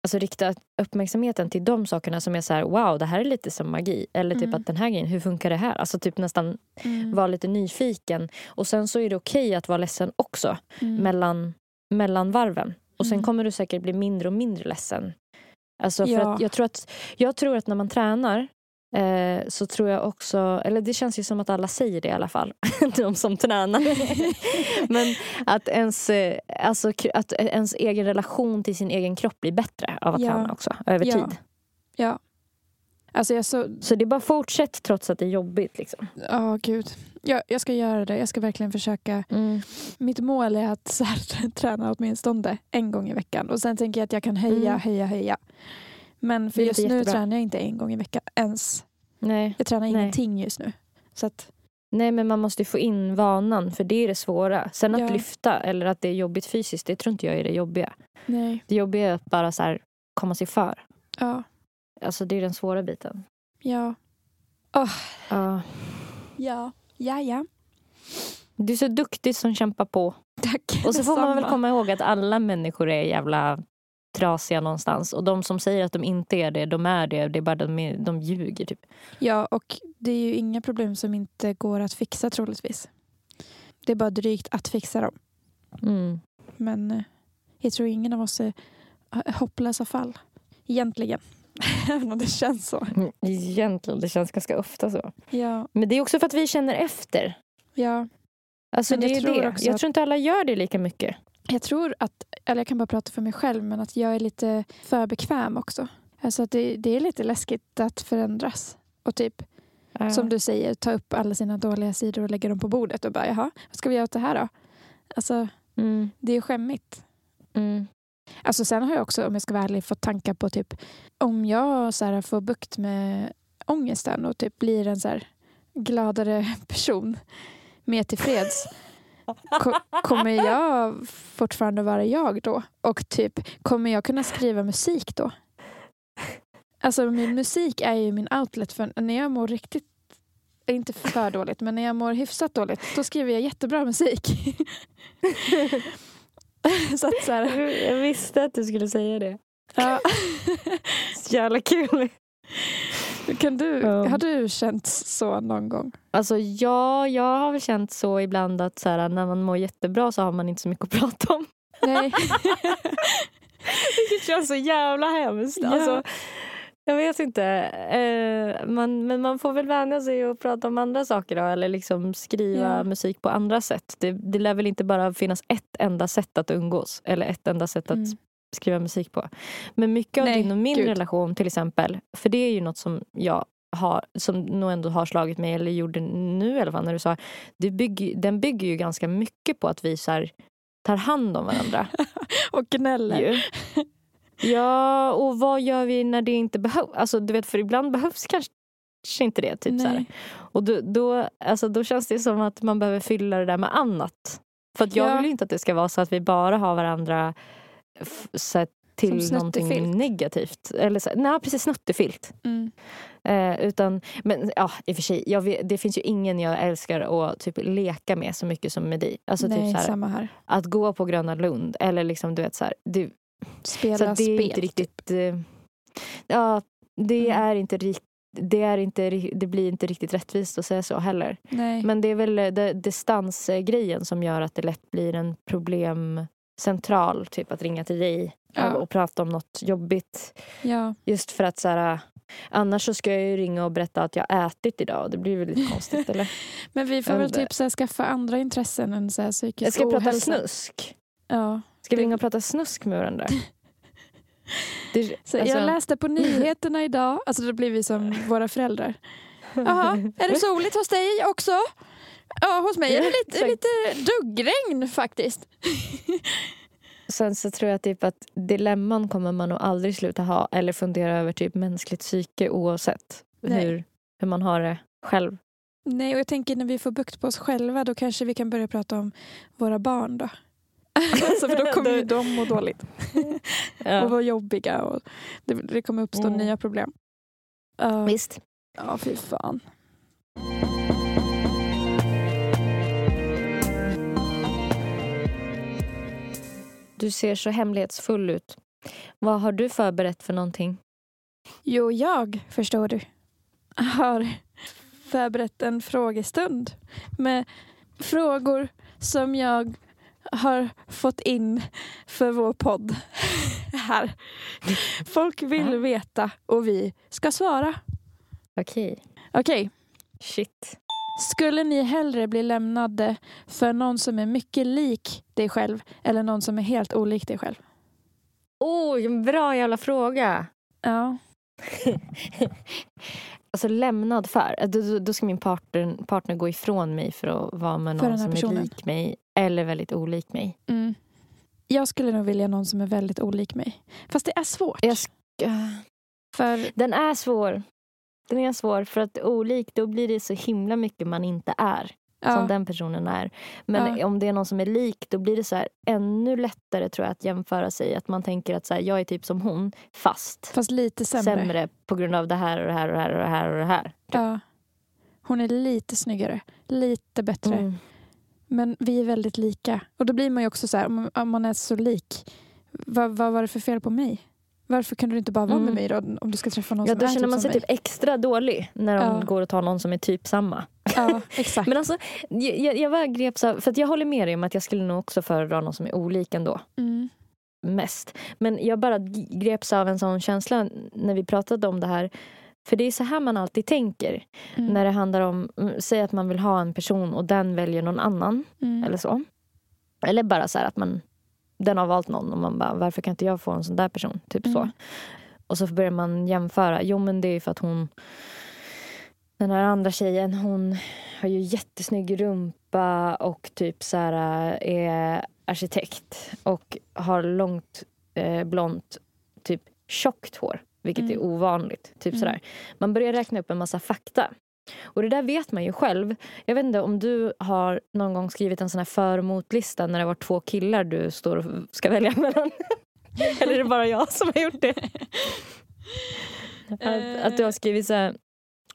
Alltså rikta uppmärksamheten till de sakerna som är så här, wow, det här är lite som magi. Eller typ Mm. att den här grejen, hur funkar det här? Alltså typ nästan vara lite nyfiken. Och sen så är det okej att vara ledsen också. Mm. Mellan, mellan varven. Och sen Mm. kommer du säkert bli mindre och mindre ledsen. Alltså för Ja. att jag, tror att, jag tror att när man tränar eh, så tror jag också, eller det känns ju som att alla säger det i alla fall, de som tränar. Men att ens, eh, alltså, att ens egen relation till sin egen kropp blir bättre av att Ja. träna också, över Ja. tid. Ja. Alltså så... Så det är bara fortsätt trots att det är jobbigt. Liksom. Ja, gud. Jag, jag ska göra det. Jag ska verkligen försöka. Mitt mål är att så här, träna åtminstone en gång i veckan. Och sen tänker jag att jag kan höja, Mm. höja, höja. Men för just nu tränar jag inte en gång i veckan ens. Nej. Jag tränar Nej. ingenting just nu. Så att, Nej, men man måste ju få in vanan, för det är det svåra. Sen att Ja. lyfta eller att det är jobbigt fysiskt, det tror inte jag är det jobbiga. nej. Det jobbiga är att bara så här, komma sig för. Ja. Alltså det är den svåra biten. Ja. Ja. Ja. Ja, ja. Du är så duktig som kämpar på. Tack. Och så får man väl komma ihåg att alla människor är jävla trasiga någonstans. Och de som säger att de inte är det, de är det. Det är bara de, de ljuger typ. Ja, och det är ju inga problem som inte går att fixa troligtvis. Det är bara drygt att fixa dem. Mm. Men eh, jag tror ingen av oss är hopplösa fall. Egentligen. Även om det känns så. Egentligen, det känns ganska ofta så. Ja. Men det är också för att vi känner efter. ja. Alltså Men det jag är tror det. Jag tror inte alla gör det lika mycket. Jag tror att, eller jag kan bara prata för mig själv, men att jag är lite för bekväm också. Alltså att det, det är lite läskigt att förändras. Och typ, Ja. som du säger, ta upp alla sina dåliga sidor och lägga dem på bordet och bara, jaha, vad ska vi göra åt det här då? Alltså, Mm. det är skämmigt. Mm. Alltså sen har jag också, om jag ska vara ärlig, fått tankar på typ om jag så här, får bukt med ångesten och typ blir en så här, gladare person, mer tillfreds. Ko kommer jag fortfarande vara jag då? Och typ, kommer jag kunna skriva musik då? Alltså min musik är ju min outlet för när jag mår riktigt inte för dåligt, men när jag mår hyfsat dåligt då skriver jag jättebra musik. så att så här, Jag visste att du skulle säga det. ja. Så jävla kul. Kan du, Ja. Har du känt så någon gång? Alltså ja, jag har väl känt så ibland att så här, när man mår jättebra så har man inte så mycket att prata om. Nej. Det känns så jävla hemskt. Ja. Alltså, jag vet inte. Eh, man, men man får väl vänja sig att prata om andra saker då, eller liksom skriva Ja. musik på andra sätt. Det, det lär väl inte bara finnas ett enda sätt att umgås eller ett enda sätt att Mm. Skriva musik på. Men mycket av Nej, din och min gud. relation till exempel, för det är ju något som jag har, som nog ändå har slagit mig, eller gjorde nu i alla fall när du sa, det bygger, den bygger ju ganska mycket på att vi så här, tar hand om varandra. Och gnäller. ju. Ja, och vad gör vi när det inte behövs? Alltså, du vet, för ibland behövs kanske inte det. Typ, så här. Och då, då, alltså, då känns det som att man behöver fylla det där med annat. För jag Ja. vill ju inte att det ska vara så att vi bara har varandra så till någonting negativt. Eller så, nej, precis snuttefilt. Mm. Eh, utan, men ja, i och för sig, jag det finns ju ingen jag älskar att typ leka med så mycket som med dig. Alltså, Nej, typ, så här, att gå på Gröna Lund eller liksom, du vet så här, det, Spela så det är spel. inte riktigt... eh, Ja, det Mm. är inte riktigt det, är inte, det blir inte riktigt rättvist att säga så heller. Nej. Men det är väl eh, det, distansgrejen som gör att det lätt blir en problemcentral. Typ att ringa till dig Ja. och, och prata om något jobbigt. ja. Just för att så här, annars så ska jag ju ringa och berätta att jag ätit idag. och Det blir väl lite konstigt eller? Men vi får väl typ så här, skaffa andra intressen än så här psykisk Jag ska prata ohälsa. snusk. Ja. Ska vi ringa och prata snusk med varandra? Det, Så alltså- Jag läste på nyheterna idag, alltså då blir vi som våra föräldrar. Jaha, är det soligt hos dig också? Ja, hos mig är det lite, lite duggregn faktiskt. Sen så tror jag typ att dilemman kommer man nog aldrig sluta ha eller fundera över typ mänskligt psyke oavsett Nej. hur, hur man har det själv. Nej, och jag tänker när vi får bukt på oss själva då kanske vi kan börja prata om våra barn då. alltså, för då kommer ju de må dåligt och Ja. vara jobbiga och det, det kommer uppstå Mm. nya problem. Ja, Visst. ja, fy fan. Du ser så hemlighetsfull ut. Vad har du förberett för någonting? Jo, jag, förstår du, har förberett en frågestund med frågor som jag har fått in för vår podd här. Folk vill veta och vi ska svara. Okej. Okej, Shit. Skulle ni hellre bli lämnade för någon som är mycket lik dig själv eller någon som är helt olik dig själv? En bra jävla fråga. Ja, Alltså lämnad för. Då, då- ska min partner, partner gå ifrån mig för att vara med någon som är personen. lik mig eller väldigt olik mig. mm. Jag skulle nog vilja någon som är väldigt olik mig. Fast det är svårt. För Den är svår. Den är svår för att olik då blir det så himla mycket man inte är. ja, Som den personen är. Men Ja. om det är någon som är lik då blir det så här ännu lättare tror jag att jämföra sig. Att man tänker att så här, jag är typ som hon fast fast lite sämre. sämre. på grund av det här och det här och det här och det här. Och det här. Ja. Hon är lite snyggare, lite bättre. Mm. Men vi är väldigt lika. Och då blir man ju också så här, om om man är så lik. Vad, vad var det för fel på mig? Varför kunde du inte bara vara Mm. med mig då? Om du ska träffa någon Ja, som då är känner typ man sig typ extra dålig när de Ja. går och tar någon som är typ samma. Ja, exakt. Men alltså, jag, jag bara greps av, för jag håller med dig om att jag skulle nog också föredra någon som är olik ändå. Mm. Mest. Men jag bara greps av en sån känsla när vi pratade om det här. För det är så här man alltid tänker. Mm. När det handlar om, mm, säg att man vill ha en person och den väljer någon annan. Mm. Eller så. Eller bara så här att man, den har valt någon och man bara, varför kan inte jag få en sån där person? Typ så. Mm. Och så börjar man jämföra. Jo men det är för att hon, den här andra tjejen, hon har ju jättesnygg rumpa och typ så här är arkitekt och har långt eh, blont, typ tjockt hår. Vilket Mm. är ovanligt. Typ Mm. sådär. Man börjar räkna upp en massa fakta. Och det där vet man ju själv. Jag vet inte om du har någon gång skrivit en sån här för och motlista när det var två killar du står och ska välja mellan. Eller är det bara jag som har gjort det? Att, att du har skrivit så här,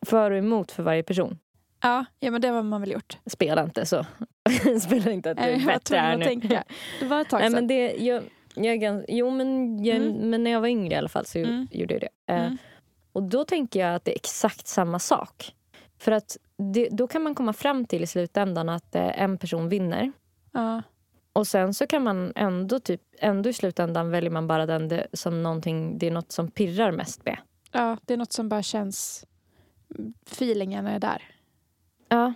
för och emot för varje person. Ja, ja, men det har man väl gjort. Spela inte så. Spela inte att du Nej, är bättre här nu. tänka. Det var ett tag Nej, sedan. men det, jag, jag är gans, jo, men, jag, Mm. men när jag var yngre i alla fall så Mm. gjorde jag det. Eh, Mm. Och då tänker jag att det är exakt samma sak. För att det, då kan man komma fram till i slutändan att eh, en person vinner. Ja. Och sen så kan man ändå, typ, ändå i slutändan väljer man bara den det, som någonting, det är något som pirrar mest med. ja, det är något som bara känns... Feelingen är där. Ja,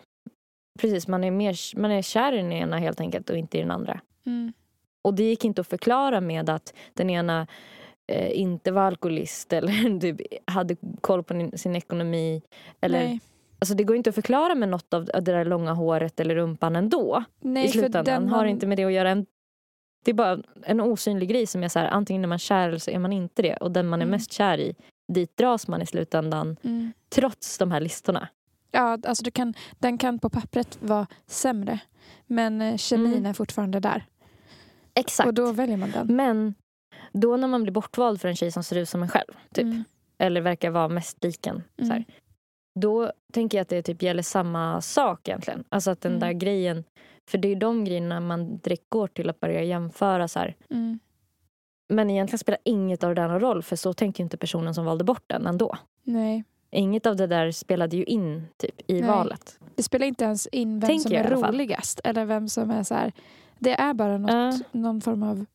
precis. Man är, mer, man är kär i den ena helt enkelt och inte i den andra. Mm. Och det gick inte att förklara med att den ena eh, inte var alkoholist eller typ hade koll på sin- sin ekonomi. Eller, Nej, alltså det går inte att förklara med något av det där långa håret eller rumpan ändå. Nej I slutändan den har inte med det att göra. En, det är bara en osynlig grej som är så här, antingen är man kär eller så är man inte det. Och den man är Mm. mest kär i, dit dras man i slutändan Mm. trots de här listorna. Ja, alltså du kan, den kan på pappret vara sämre. Men eh, kemin Mm. är fortfarande där. Exakt. Och då väljer man den. Men då när man blir bortvald för en tjej som ser ut som en själv, typ, Mm. eller verkar vara mest lik en, så här, Mm. Då tänker jag att det typ gäller samma sak egentligen. Alltså att den Mm. där grejen, för det är de grejerna man direkt går till att börja jämföra. Så. Mm. Men egentligen spelar inget av det där någon roll för så tänker inte personen som valde bort den ändå. Nej. Inget av det där spelade ju in typ, i Nej. valet. Det spelar inte ens in vem Tänker som är roligast. Eller vem som är så här. Det är bara något, Ja. någon form av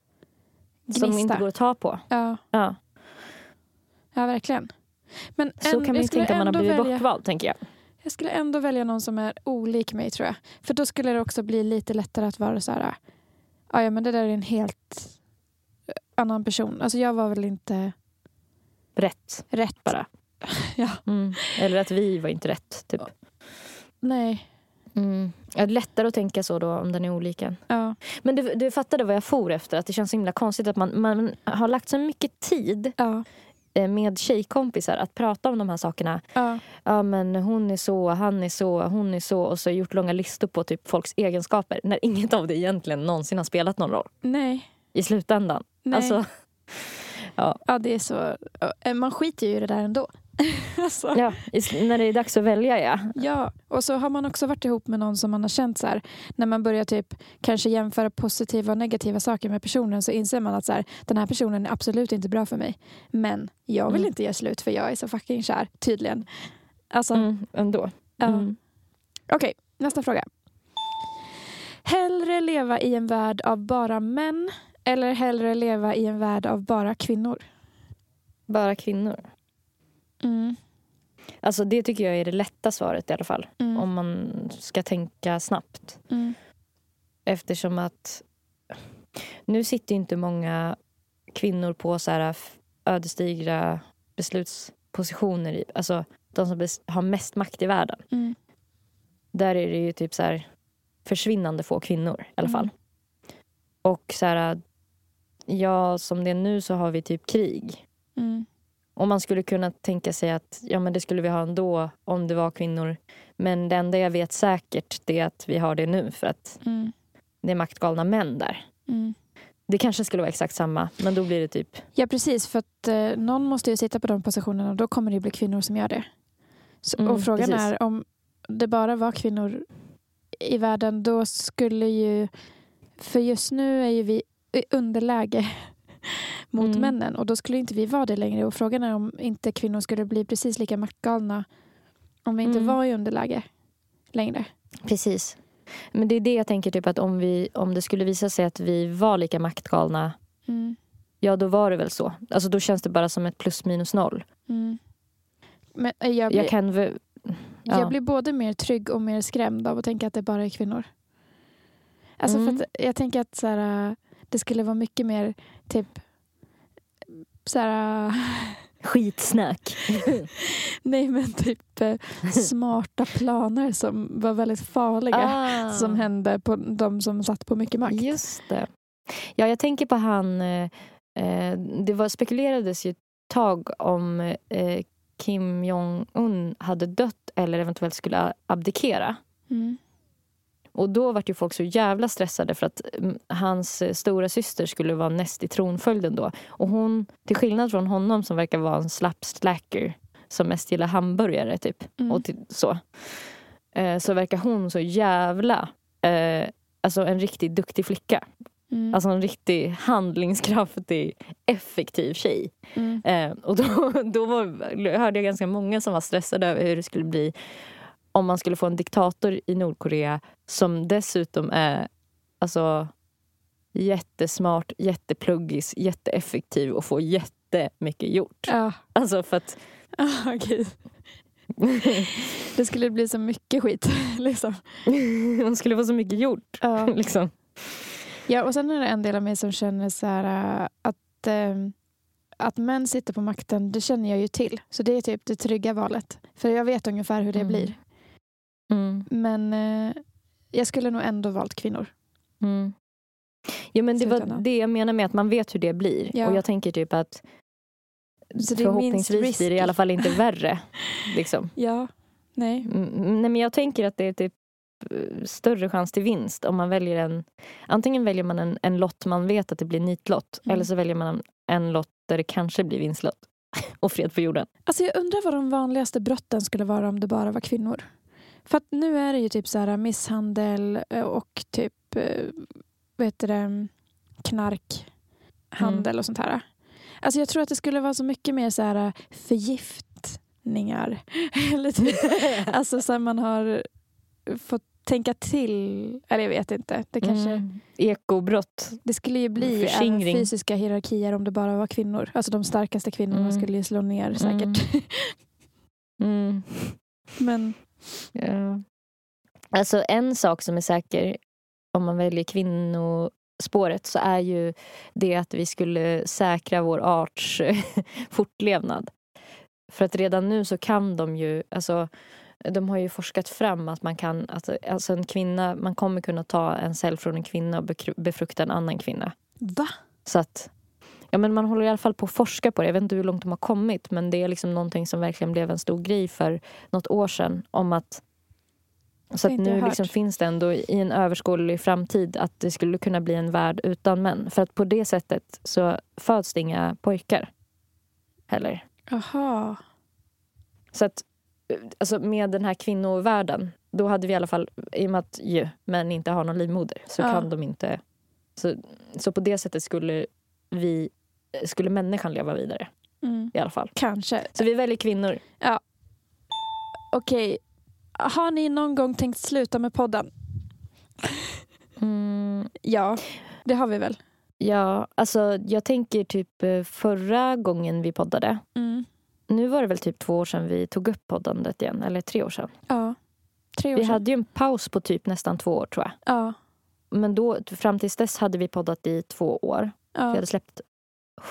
gnista. Som inte går att ta på. Ja, Ja. ja, verkligen. Men Så en- kan man ju tänka om man har blivit välja- bortvald tänker jag. Jag skulle ändå välja någon som är olik mig tror jag. För då skulle det också bli lite lättare att vara så här. "Ah, Ja, men det där är en helt eh, annan person. Alltså jag var väl inte Rätt rätt. bara. Ja. Mm. Eller att vi var inte rätt. Typ. Nej. Mm. Det är lättare att tänka så då om den är olika. Ja. Men du, du fattade vad jag for efter? Att det känns så himla konstigt att man, man har lagt så mycket tid Ja. Eh, med tjejkompisar att prata om de här sakerna. Ja. Ja men hon är så, han är så, hon är så och så gjort långa listor på typ folks egenskaper när inget av det egentligen någonsin har spelat någon roll Nej. i slutändan. Nej. Alltså, Ja, det är så. Man skiter ju i det där ändå. alltså. ja, när det är dags att välja ja. Ja, och så har man också varit ihop med någon som man har känt så här. När man börjar typ kanske jämföra positiva och negativa saker med personen så inser man att så här, den här personen är absolut inte bra för mig. Men jag vill Mm. inte göra slut för jag är så fucking kär, tydligen. Alltså, Mm, ändå. ja. Mm. Okej, nästa fråga. Hellre leva i en värld av bara män eller hellre leva i en värld av bara kvinnor? Bara kvinnor. Mm. Alltså det tycker jag är det lätta svaret i alla fall. Mm. Om man ska tänka snabbt. Mm. Eftersom att nu sitter inte många kvinnor på så här ödesdigra beslutspositioner. I, alltså de som har mest makt i världen. Mm. Där är det ju typ så här försvinnande få kvinnor i alla Mm. fall. Och så här, ja som det är nu så har vi typ krig. Mm. Och man skulle kunna tänka sig att ja, men det skulle vi ha ändå om det var kvinnor. Men det enda jag vet säkert det är att vi har det nu för att Mm. det är maktgalna män där. Mm. Det kanske skulle vara exakt samma, men då blir det typ... Ja, precis. För att eh, någon måste ju sitta på de positionerna och då kommer det bli kvinnor som gör det. Så, Mm, och frågan precis. är om det bara var kvinnor i världen då skulle ju... För just nu är ju vi underläge mot Mm. männen och då skulle inte vi vara det längre. Och frågan är om inte kvinnor skulle bli precis lika maktgalna om vi inte Mm. var i underläge längre. Precis. Men det är det jag tänker, typ att om, vi, om det skulle visa sig att vi var lika maktgalna, Mm. ja då var det väl så. Alltså då känns det bara som ett plus minus noll. Mm. Men eh, jag blir, Jag kan ja. Jag blir både mer trygg och mer skrämd av att tänka att det bara är kvinnor. Alltså Mm. för att jag tänker att så här, äh, det skulle vara mycket mer typ så här, Skitsnack. nej men typ äh, smarta planer som var väldigt farliga Ah. som hände på de som satt på mycket makt. Just det. Ja, jag tänker på han, eh, eh, det var, spekulerades ju ett tag om eh, Kim Jong-Un hade dött eller eventuellt skulle abdikera. Mm. Och då var ju folk så jävla stressade för att mm, hans eh, stora syster skulle vara näst i tronföljden då. Och hon, till skillnad från honom som verkar vara en slapp slacker som mest gillar hamburgare typ. Mm. Och till, så. Eh, så verkar hon så jävla, eh, alltså en riktigt duktig flicka. Mm. Alltså en riktigt handlingskraftig, effektiv tjej. Mm. Eh, och då, då var, hörde jag ganska många som var stressade över hur det skulle bli om man skulle få en diktator i Nordkorea som dessutom är alltså, jättesmart, jättepluggis, jätteeffektiv och får jättemycket gjort. Ja. Alltså för att... Ah, gud. Det skulle bli så mycket skit. Liksom. hon skulle få så mycket gjort. Ja. Liksom. ja, och sen är det en del av mig som känner så här, äh, att, äh, att män sitter på makten, det känner jag ju till. Så det är typ det trygga valet. För jag vet ungefär hur det Mm. blir. Mm. Men äh, jag skulle nog ändå valt kvinnor. Mm. Jo, men det var det jag menar med att man vet hur det blir. Ja. Och jag tänker typ att Så det förhoppningsvis blir det i alla fall inte värre. Liksom. Ja, nej. Mm, nej, men jag tänker att det är typ eh, större chans till vinst om man väljer en... Antingen väljer man en, en lott man vet att det blir nitlott. Mm. Eller så väljer man en, en lott där det kanske blir vinstlott. Och fred på jorden. Alltså jag undrar vad de vanligaste brotten skulle vara om det bara var kvinnor. För att nu är det ju typ så här misshandel eh, och typ eh, vad heter det, knarkhandel Mm. och sånt här. Alltså jag tror att det skulle vara så mycket mer så här förgiftningar. Eller typ, alltså så här man har fått tänka till. Eller jag vet inte. Det, kanske, Mm. Ekobrott. det skulle ju bli Förskingring. fysiska hierarkier om det bara var kvinnor. Alltså de starkaste kvinnorna Mm. skulle ju slå ner säkert. Mm. Men Ja. Alltså en sak som är säker om man väljer kvinnospåret så är ju det att vi skulle säkra vår arts fortlevnad. För att redan nu så kan de ju, alltså de har ju forskat fram att man kan, alltså, alltså en kvinna, man kommer kunna ta en cell från en kvinna och befrukta en annan kvinna. va? Så att, ja men man håller i alla fall på att forska på det. Jag vet inte hur långt de har kommit men det är liksom någonting som verkligen blev en stor grej för något år sedan. Om att, så att nu liksom finns det ändå i en överskådlig framtid att det skulle kunna bli en värld utan män. För att på det sättet så föds det inga pojkar heller. Jaha. Så att alltså med den här kvinnovärlden, då hade vi i alla fall, i och med att ju, män inte har någon livmoder, så Ja. kan de inte... Så, så på det sättet skulle vi, skulle människan leva vidare Mm. i alla fall. Kanske. Så vi väljer kvinnor. Okej. Har ni någon gång tänkt sluta med podden? Mm, Ja, det har vi väl. ja, alltså jag tänker typ eh, förra gången vi poddade, Mm. nu var det väl typ två år sedan vi tog upp poddandet igen, eller tre år sedan. Ja. Tre år Vi sedan. hade ju en paus på typ nästan två år tror jag. Ja. Men då, fram tills dess hade vi poddat i två år. Vi Ja. hade släppt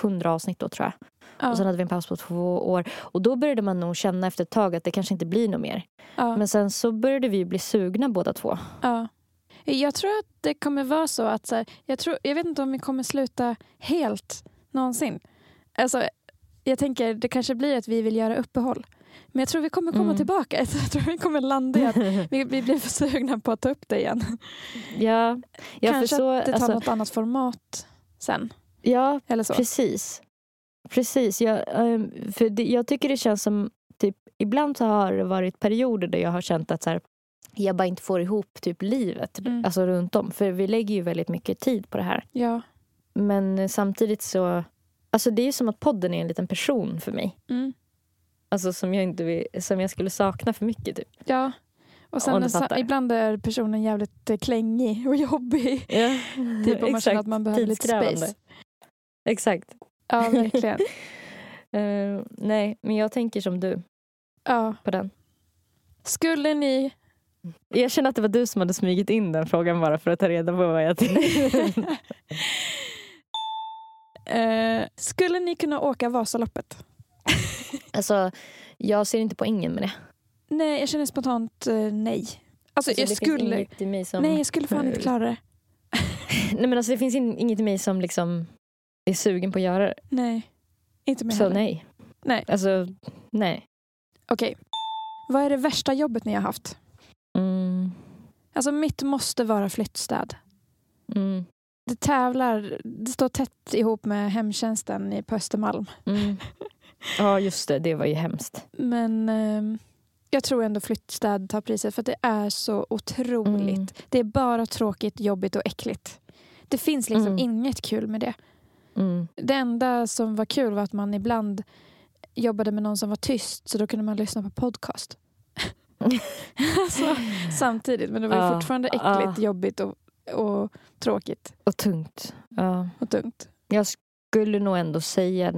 hundra avsnitt då tror jag. Ja. Och sen hade vi en paus på två år. Och då började man nog känna efter ett tag att det kanske inte blir något mer. Ja. Men sen så började vi bli sugna båda två. Ja. Jag tror att det kommer vara så att så här, jag, tror, jag vet inte om vi kommer sluta helt någonsin. Alltså, jag tänker det kanske blir att vi vill göra uppehåll. Men jag tror vi kommer komma Mm. tillbaka. Jag tror vi kommer landa i att vi, vi blir för sugna på att ta upp det igen. Ja, ja kanske för så, att det tar alltså, något annat format sen. ja Eller så. precis. Precis. Jag, ehm, för det, jag tycker det känns som, typ, ibland så har det varit perioder där jag har känt att så här, jag bara inte får ihop typ livet Mm. alltså runt om. För vi lägger ju väldigt mycket tid på det här. Ja. Men eh, samtidigt så, alltså det är ju som att podden är en liten person för mig. Mm. Alltså som jag, inte vill, som jag skulle sakna för mycket. Typ. Ja. Och sen fattar. ibland är personen jävligt eh, klängig och jobbig. Ja. Typ om man känner att man behöver lite space. Exakt. Ja, verkligen. Eh, nej, men jag tänker som du Ja. på den. Skulle ni... Jag känner att det var du som hade smugit in den frågan bara för att ta reda på vad jag tycker. Eh, skulle ni kunna åka Vasaloppet? alltså, jag ser inte poängen med det. Nej, jag känner spontant eh, nej. Alltså, Alltså, jag skulle... som... Nej, jag skulle fan inte klara det. Nej, men alltså, det finns in, inget i mig som liksom är sugen på att göra det. Nej. Inte mig Så heller. nej. Nej. Alltså, nej. Okej. Vad är det värsta jobbet ni har haft? Mm, Alltså mitt måste vara flyttstäd. mm, Det tävlar, det står tätt ihop med hemtjänsten i- på Östermalm. mm. Ja, just det. Det var ju hemskt. Men ehm, jag tror ändå flyttstäd tar priset för att det är så otroligt. Mm. Det är bara tråkigt, jobbigt och äckligt. Det finns liksom Mm. inget kul med det. Mm. Det enda som var kul var att man ibland jobbade med någon som var tyst så då kunde man lyssna på podcast. alltså, samtidigt, men det var Ja, fortfarande äckligt, ja. jobbigt och, och tråkigt Och tungt. Ja. och tungt. Jag skulle nog ändå säga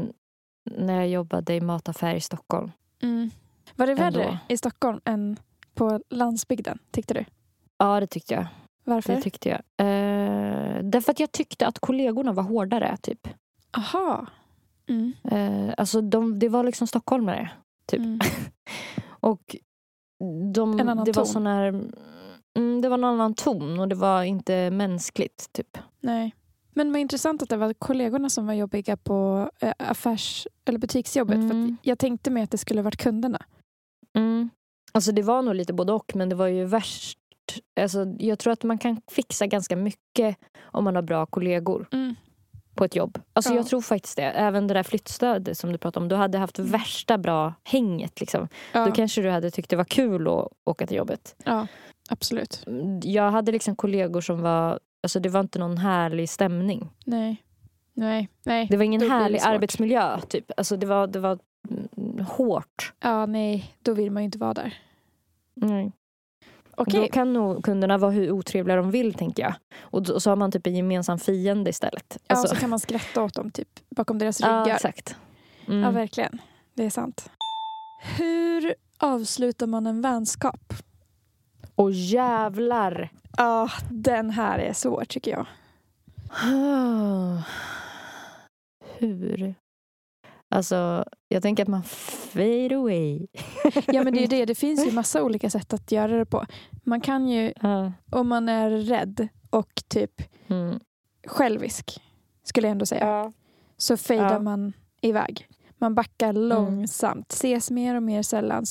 när jag jobbade i mataffär i Stockholm. Mm. Var det värre Ändå. i Stockholm än på landsbygden, tyckte du? Ja, det tyckte jag. Varför? Det tyckte jag. Eh, därför att jag tyckte att kollegorna var hårdare, typ. Aha. Mm. Eh, alltså, de, det var liksom stockholmare. Typ. Mm. Och de, En annan det var ton. sån här... Mm, det var en annan ton och det var inte mänskligt, typ. Nej. Men vad intressant att det var kollegorna som var jobbiga på eh, affärs eller butiksjobbet. För Mm. att jag tänkte mig att det skulle varit kunderna. Mm. Alltså det var nog lite både och, men det var ju värst. Alltså, jag tror att man kan fixa ganska mycket om man har bra kollegor på ett jobb. Alltså Ja. jag tror faktiskt det. Även det där flyttstödet som du pratade om. Du hade haft värsta bra hänget. Liksom. Ja, Då kanske du hade tyckt det var kul att åka till jobbet. ja absolut. Jag hade liksom kollegor som var... Alltså det var inte någon härlig stämning. Nej. Nej. Nej. Det var ingen härlig arbetsmiljö. Typ. Alltså det var, det var mm, hårt. Ja, nej. Då vill man ju inte vara där. Nej. Okej. Då kan nog kunderna vara hur otrevliga de vill, tänker jag. Och då, så har man typ en gemensam fiende istället. Ja, Alltså, så kan man skratta åt dem typ bakom deras ja, ryggar. exakt. Mm. Ja, verkligen. Det är sant. Hur avslutar man en vänskap? Och jävlar! Ja, den här är svår tycker jag. Hur? Alltså, jag tänker att man fade away. Ja, men det är ju det. Det finns ju massa olika sätt att göra det på. Man kan ju, Ja. om man är rädd och typ Mm. självisk, skulle jag ändå säga, Ja. så fejdar Ja. man iväg. Man backar långsamt, ses mer och mer sällan,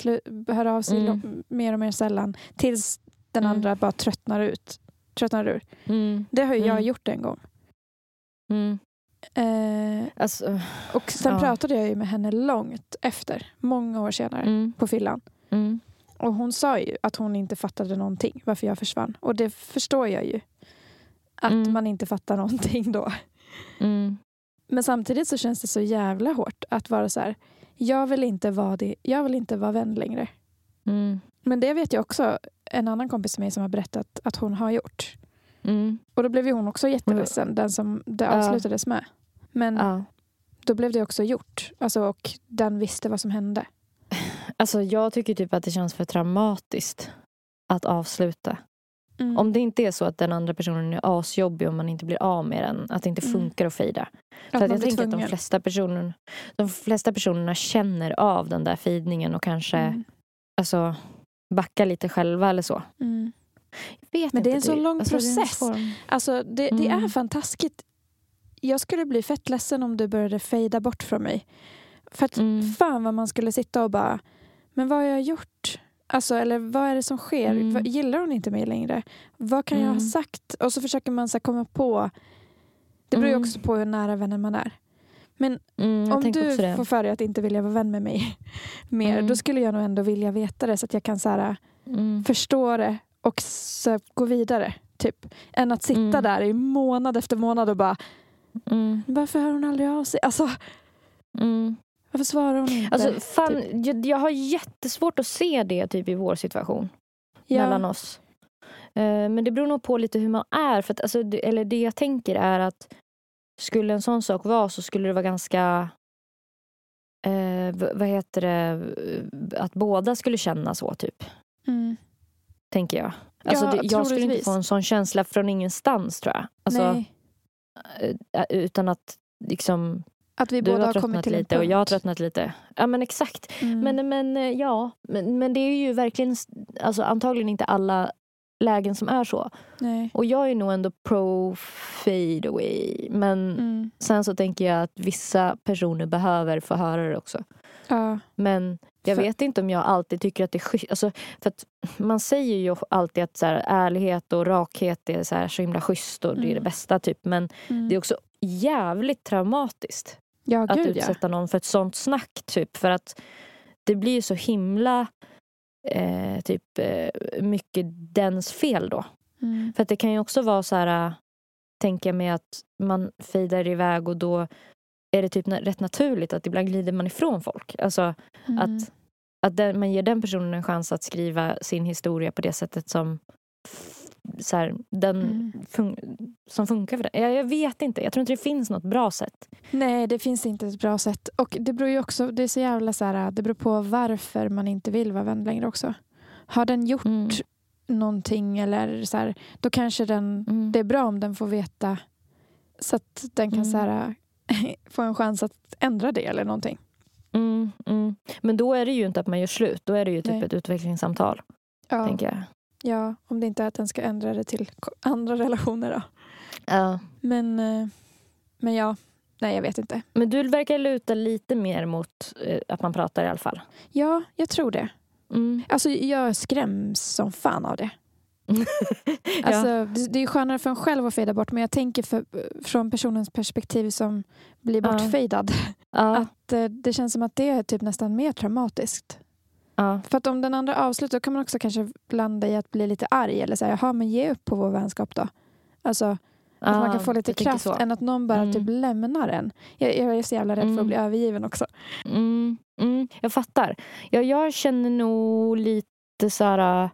hör av sig Mm. mer och mer sällan tills den Mm. andra bara tröttnar ut. Tröttnar ur. Mm. Det har ju jag Mm. gjort en gång. Eh, Alltså, och sen Ja. pratade jag ju med henne långt efter, många år senare, mm. på fyllan. Mm. Och hon sa ju att hon inte fattade någonting varför jag försvann. Och det förstår jag ju. Att Mm. man inte fattar någonting då. Mm. Men samtidigt så känns det så jävla hårt att vara så här. Jag vill inte vara, det, jag vill inte vara vän längre. Mm. Men det vet jag också en annan kompis med mig som har berättat att hon har gjort. Mm. Och då blev ju hon också jätteledsen, den som det avslutades med. Men då blev det också gjort. Alltså, och den visste vad som hände. Alltså, jag tycker typ att det känns för traumatiskt att avsluta. Mm. Om det inte är så att den andra personen är asjobbig och man inte blir av med den, att det inte Mm. funkar att fejda. För att jag tänker att de flesta, personer, de flesta personerna känner av den där fejdningen och kanske Mm. alltså, backar lite själva eller så. Mm. Men det är en så lång alltså, det process. svår- Alltså det, det Mm. är fan taskigt. Jag skulle bli fett ledsen om du började fejda bort från mig. För att Mm. fan vad man skulle sitta och bara, men vad har jag gjort? Alltså, eller vad är det som sker? Mm. Gillar hon inte mig längre? Vad kan jag ha Mm. sagt? Och så försöker man så komma på. Det beror ju Mm. också på hur nära vänner man är. Men Mm, om du det. får för dig att inte vilja vara vän med mig mer, Mm. då skulle jag nog ändå vilja veta det så att jag kan så här, Mm. förstå det och så gå vidare. Typ. Än att sitta Mm. där i månad efter månad och bara Mm. varför hör hon aldrig av sig? Alltså, Mm. varför svarar hon inte? Alltså, fan, Typ. jag, jag har jättesvårt att se det typ i vår situation. ja. mellan oss. Eh, men det beror nog på lite hur man är. För att, alltså, det, eller det jag tänker är att skulle en sån sak vara så skulle det vara ganska v- vad heter det, att båda skulle känna så typ. Mm. Tänker jag. Alltså, Ja, det, jag skulle inte få en sån känsla från ingenstans tror jag. Alltså, Nej, eh, utan att liksom, att vi du båda har tröttnat till lite och jag har tröttnat lite. Ja men exakt. Mm. Men, men eh, ja, men, men det är ju verkligen, alltså antagligen inte alla lägen som är så. Nej. Och jag är nog ändå pro fade away. Men Mm. sen så tänker jag att vissa personer behöver få höra det också. Ja. Men jag För- vet inte om jag alltid tycker att det är schysst. Alltså, för att man säger ju alltid att så här, ärlighet och rakhet är så, här, så himla schysst och det är det Mm. bästa. typ. Men Mm. det är också jävligt traumatiskt ja, att gud ja. utsätta någon för ett sånt snack. Typ, för att det blir ju så himla eh, typ, eh, mycket dens fel då. Mm. För att det kan ju också vara så här, äh, tänka mig att man fejdar iväg och då är det typ rätt naturligt att ibland glider man ifrån folk. Alltså Mm. att, att den, man ger den personen en chans att skriva sin historia på det sättet som så här, den Mm. fun- som funkar för den. Jag, jag vet inte, jag tror inte det finns något bra sätt. Nej, det finns inte ett bra sätt. Och det beror ju också, det är så jävla så här, det beror på varför man inte vill vara vän längre också. Har den gjort Mm. någonting eller så här, då kanske den, Mm. det är bra om den får veta så att den kan Mm. så här, få en chans att ändra det eller någonting. Mm, mm. Men då är det ju inte att man gör slut, då är det ju typ Nej. ett utvecklingssamtal. Ja, Tänker jag. ja, om det inte är att den ska ändra det till andra relationer då. Ja. Men, eh, men ja, nej jag vet inte. Men du verkar luta lite mer mot eh, att man pratar i alla fall. Ja, jag tror det. Mm. Alltså jag skräms som fan av det. ja. Alltså, det, det är skönare för en själv att fejda bort men jag tänker för, från personens perspektiv som blir Ja. bortfejdad. ja, Att eh, det känns som att det är typ nästan mer traumatiskt. ja. För att om den andra avslutar då kan man också kanske landa i att bli lite arg eller säga jaha men ge upp på vår vänskap då. Alltså att man kan få lite kraft än att någon bara Mm. typ lämnar en. Jag, jag är så jävla rädd för Mm. att bli övergiven också. Mm, mm, jag fattar. Ja, jag känner nog lite så här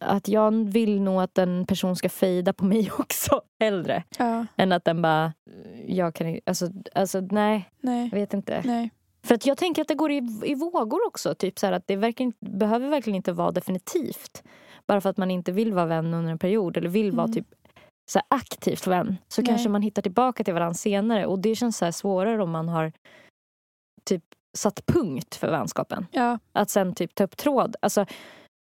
att jag vill nog att en person ska fejda på mig också hellre Ja, än att den bara jag kan alltså, alltså nej, nej, jag vet inte. nej. För att jag tänker att det går i, i vågor också. Typ så att det verkar, behöver verkligen inte vara definitivt. Bara för att man inte vill vara vän under en period eller vill vara Mm. typ så aktivt vän. Så Nej. kanske man hittar tillbaka till varandra senare. Och det känns så svårare om man har typ satt punkt för vänskapen. Ja, Att sen typ ta upp tråd. Alltså,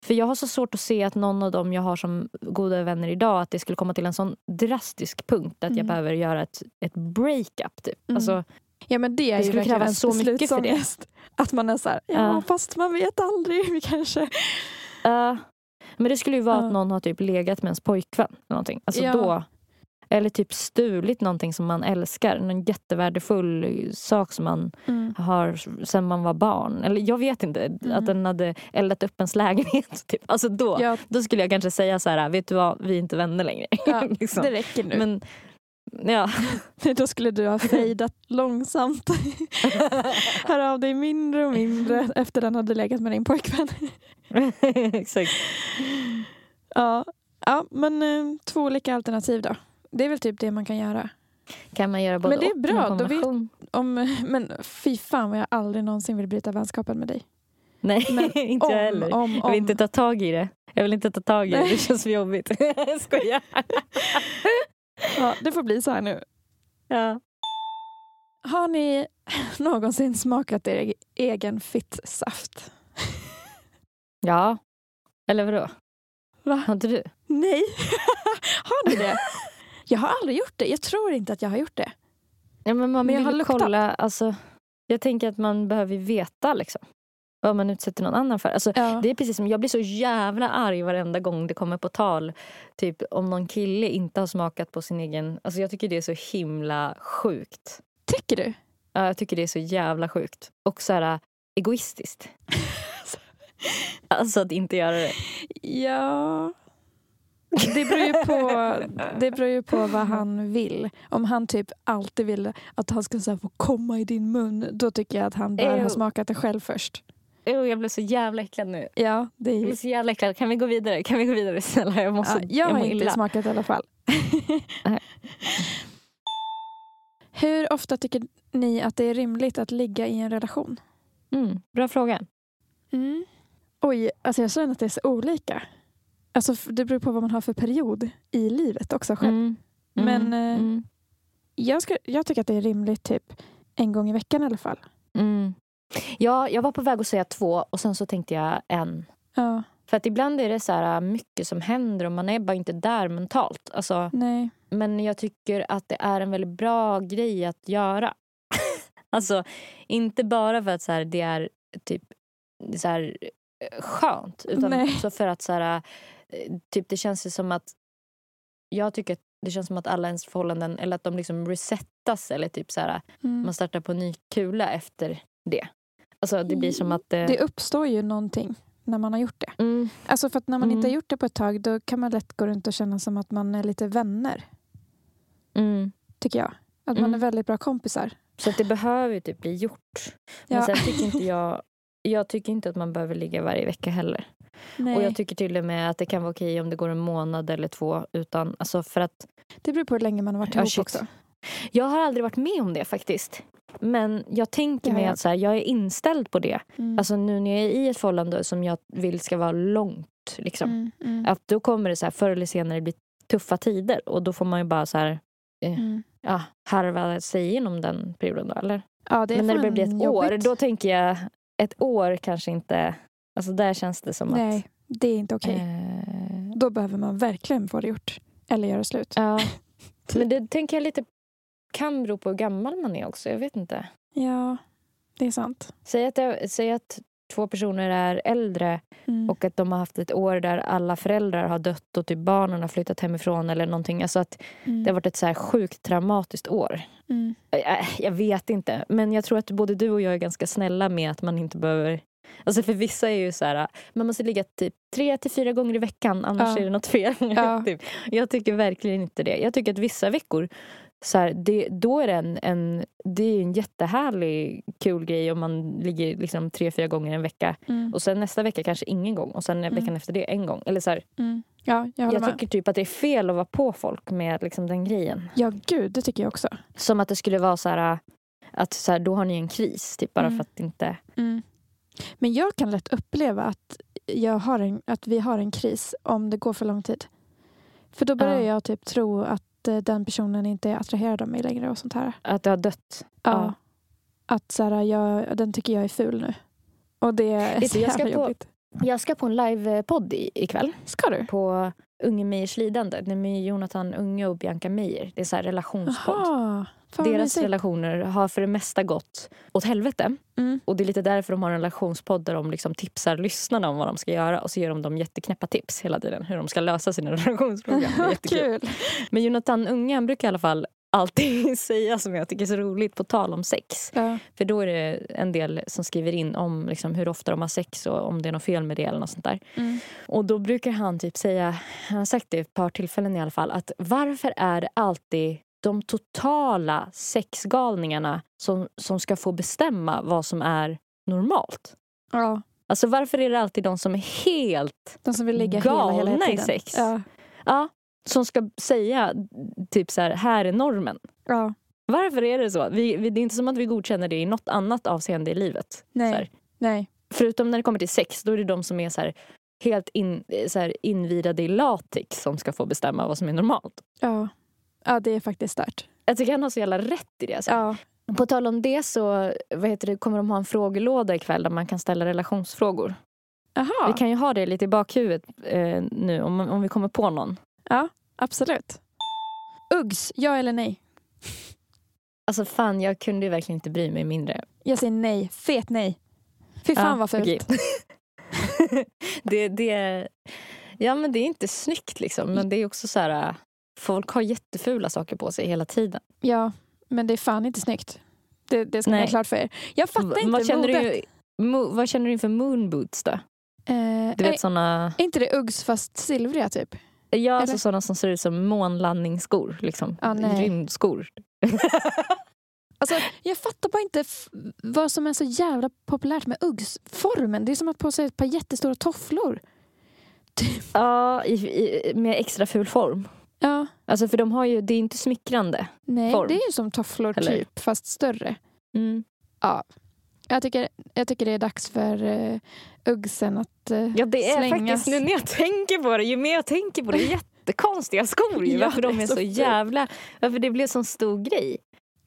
för jag har så svårt att se att någon av dem jag har som goda vänner idag att det skulle komma till en sån drastisk punkt att jag Mm. behöver göra ett, ett breakup. Typ. Mm. Alltså, ja men det är Det skulle krävas så mycket för det. Att man är så här, ja Ja. fast man vet aldrig. Vi kanske Uh, men det skulle ju vara Ja. att någon har typ legat med ens pojkvän. eller Någonting. Alltså Ja. då, eller typ stulit någonting som man älskar. En jättevärdefull sak som man Mm. har sen man var barn. Eller jag vet inte. Mm. Att den hade eldat upp ens lägenhet. Typ. Alltså då, Ja, då skulle jag kanske säga så här, vet du vad, vi är inte vänner längre. Ja, liksom. det räcker nu. Men ja. Då skulle du ha fejdat långsamt. Hör av dig mindre och mindre efter den hade legat med din pojkvän. Exakt. Ja, ja men eh, två olika alternativ då. Det är väl typ det man kan göra. Kan man göra både Men det är bra, då kombination? Om, men fy fan vad jag aldrig någonsin vill bryta vänskapen med dig. Nej, Men inte jag heller. om, Jag om. vill inte ta tag i det. Jag vill inte ta tag i det, det känns för jobbigt. Jag skojar. Ja, det får bli så här nu. Ja. Har ni någonsin smakat er egen fittsaft? ja. Eller vadå? Va? Har inte du? Nej. har ni det? Jag har aldrig gjort det. Jag tror inte att jag har gjort det. Ja, men man Men jag vill har kolla. Alltså, jag tänker att man behöver veta liksom, vad man utsätter någon annan för. Alltså, Ja. det är precis som, jag blir så jävla arg varenda gång det kommer på tal. Typ om någon kille inte har smakat på sin egen... Alltså, jag tycker det är så himla sjukt. Tycker du? Ja, jag tycker det är så jävla sjukt. Och så här, egoistiskt. Alltså att inte göra det. Ja. Det beror, ju på, det beror ju på vad han vill. Om han typ alltid vill att han ska så få komma i din mun, då tycker jag att han bör Ew. ha smakat det själv först. Oh, jag blev så jävla äcklad nu. Ja, det Jag är blir så jävla äcklad. Kan vi gå vidare? Kan vi gå vidare snälla? Jag måste... ja, jag har mår inte illa. smakat i alla fall. Hur ofta tycker ni att det är rimligt att ligga i en relation? Mm, bra fråga. Mm. Oj, alltså jag känner att det är så olika. Alltså, det beror på vad man har för period i livet också själv. Mm. Men, eh, mm. Jag, ska, jag tycker att det är rimligt typ en gång i veckan i alla fall. Mm. Ja, jag var på väg att säga två och sen så tänkte jag en. Ja. För att ibland är det så här mycket som händer och man är bara inte där mentalt. Alltså, Nej. men jag tycker att det är en väldigt bra grej att göra. alltså, inte bara för att så här, det är typ så här, eh, skönt utan Nej. också för att så här, eh, typ, det känns ju som att jag tycker att det känns som att alla ens förhållanden eller att de liksom resettas eller typ så här, Mm. man startar på ny kula efter det. Alltså det blir som att... eh, Det uppstår ju någonting när man har gjort det. mm, Alltså för att när man Mm. inte har gjort det på ett tag då kan man lätt gå runt och känna som att man är lite vänner. mm. Tycker jag. Att man Mm. är väldigt bra kompisar. Så det behöver ju typ bli gjort. Men Ja. sen tycker inte jag... Jag tycker inte att man behöver ligga varje vecka heller. Nej. Och jag tycker till och med att det kan vara okej om det går en månad eller två. Utan, alltså för att Det beror på hur länge man har varit ihop också. jag har aldrig varit med om det faktiskt. Men jag tänker mig att så här, jag är inställd på det. Mm. Alltså nu när jag är i ett förhållande som jag vill ska vara långt. Liksom. Mm, mm, Att då kommer det så här, förr eller senare bli tuffa tider. Och då får man ju bara så här, mm. ja, harva sig igenom den perioden. Då, eller? Ja, det är Men när det börjar bli ett år, jobbigt. då tänker jag ett år kanske inte... Alltså där känns det som Nej, att... det är inte okej. Eh, Då behöver man verkligen få det gjort. Eller göra slut. ja. Men det tänker jag lite kan bero på hur gammal man är också. Jag vet inte. Ja, det är sant. Säg att, jag, säg att två personer är äldre Mm. och att de har haft ett år där alla föräldrar har dött och typ barnen har flyttat hemifrån eller någonting. Alltså att Mm. det har varit ett så här sjukt traumatiskt år. Mm. Äh, Jag vet inte. Men jag tror att både du och jag är ganska snälla med att man inte behöver... Alltså för vissa är ju så här, man måste ligga typ tre till fyra gånger i veckan annars Ja. är det något fel. Ja. typ. Jag tycker verkligen inte det. Jag tycker att vissa veckor, så här, det, då är det en, en, det är en jättehärlig kul grej om man ligger liksom tre, fyra gånger en vecka. Mm. Och sen nästa vecka kanske ingen gång och sen Mm. veckan efter det en gång. Eller så här, Mm. Ja, jag jag tycker typ att det är fel att vara på folk med liksom den grejen. Ja, gud, det tycker jag också. Som att det skulle vara så här att så här, då har ni en kris. Typ bara Mm. för att inte... Men jag kan lätt uppleva att, jag har en, att vi har en kris om det går för lång tid. För då börjar Ja. jag typ tro att eh, den personen inte är attraherad av mig längre och sånt här. Att det har dött. Ja. Ja. Att så här, jag, den tycker jag är ful nu. Och det är så du, jag ska jävla jobbigt. Jag ska på en livepodd ikväll Ska du? på Unge Meyers lidande. Det är med Jonathan Unge och Bianca Meijer. Det är så här relationspodd. Jaha. Fan Deras relationer har för det mesta gått åt helvete. Mm. Och Det är lite därför de har en relationspodd där de liksom tipsar lyssnarna om vad de ska göra. Och så ger de dem jätteknäppa tips hela tiden. Hur de ska lösa sina relationsproblem. Det är jättekul. Kul. Men Jonathan Unge brukar i alla fall alltid säga som jag tycker är så roligt på tal om sex. Ja. För då är det en del som skriver in om liksom hur ofta de har sex och om det är något fel med det eller något sånt där. Mm. Och då brukar han typ säga, han har sagt det ett par tillfällen i alla fall, att varför är det alltid de totala sexgalningarna som, som ska få bestämma vad som är normalt? ja. Alltså varför är det alltid de som är helt, De som vill ligga hela, hela, Galna hela i sex. Ja. ja, som ska säga typ så här, här är normen. ja. Varför är det så? Vi, vi, det är inte som att vi godkänner det i något annat avseende i livet. Nej. Nej. Förutom när det kommer till sex, då är det de som är så här, helt in, så här, invirade i latex som ska få bestämma vad som är normalt. Ja. Ja, det är faktiskt stört. Jag tycker han har så jävla rätt i det. Alltså. Ja. På tal om det så vad heter det, kommer de ha en frågelåda ikväll där man kan ställa relationsfrågor. Aha. Vi kan ju ha det lite i bakhuvudet eh, nu om, om vi kommer på någon. Absolut. Uggs, ja eller nej? Alltså fan, jag kunde ju verkligen inte bry mig mindre. Jag säger nej. Fet nej. Fy fan Ja, vad fult. okej. det, det, ja men det är inte snyggt liksom. Men det är också så här, äh, folk har jättefula saker på sig hela tiden. Ja, men det är fan inte snyggt. Det, det ska ha klart för er. Jag fattar inte vad, känner modet. du, mo, vad känner du inför moonboots då? Eh, Du är, vet såna, är inte det Uggs fast silvriga typ? ja, alltså såna som ser ut som månlandningsskor. Liksom. Ah. Rymdskor. Alltså, jag fattar bara inte vad som är så jävla populärt med Uggs-formen. Det är som att på sig ett par jättestora tofflor. ja, i, i, med extra ful form. Ja, Alltså för de har ju, det är inte smickrande. nej, Form. det är ju som tofflor Eller? typ, fast större. Mm. Jag tycker, jag tycker det är dags för uh, Uggsen att uh, Ja det är slängas. faktiskt, nu när jag tänker på det, ju mer jag tänker på det, jättekonstiga skor ju. Ja, Varför det de är är så så jävla, varför det blev så stor grej.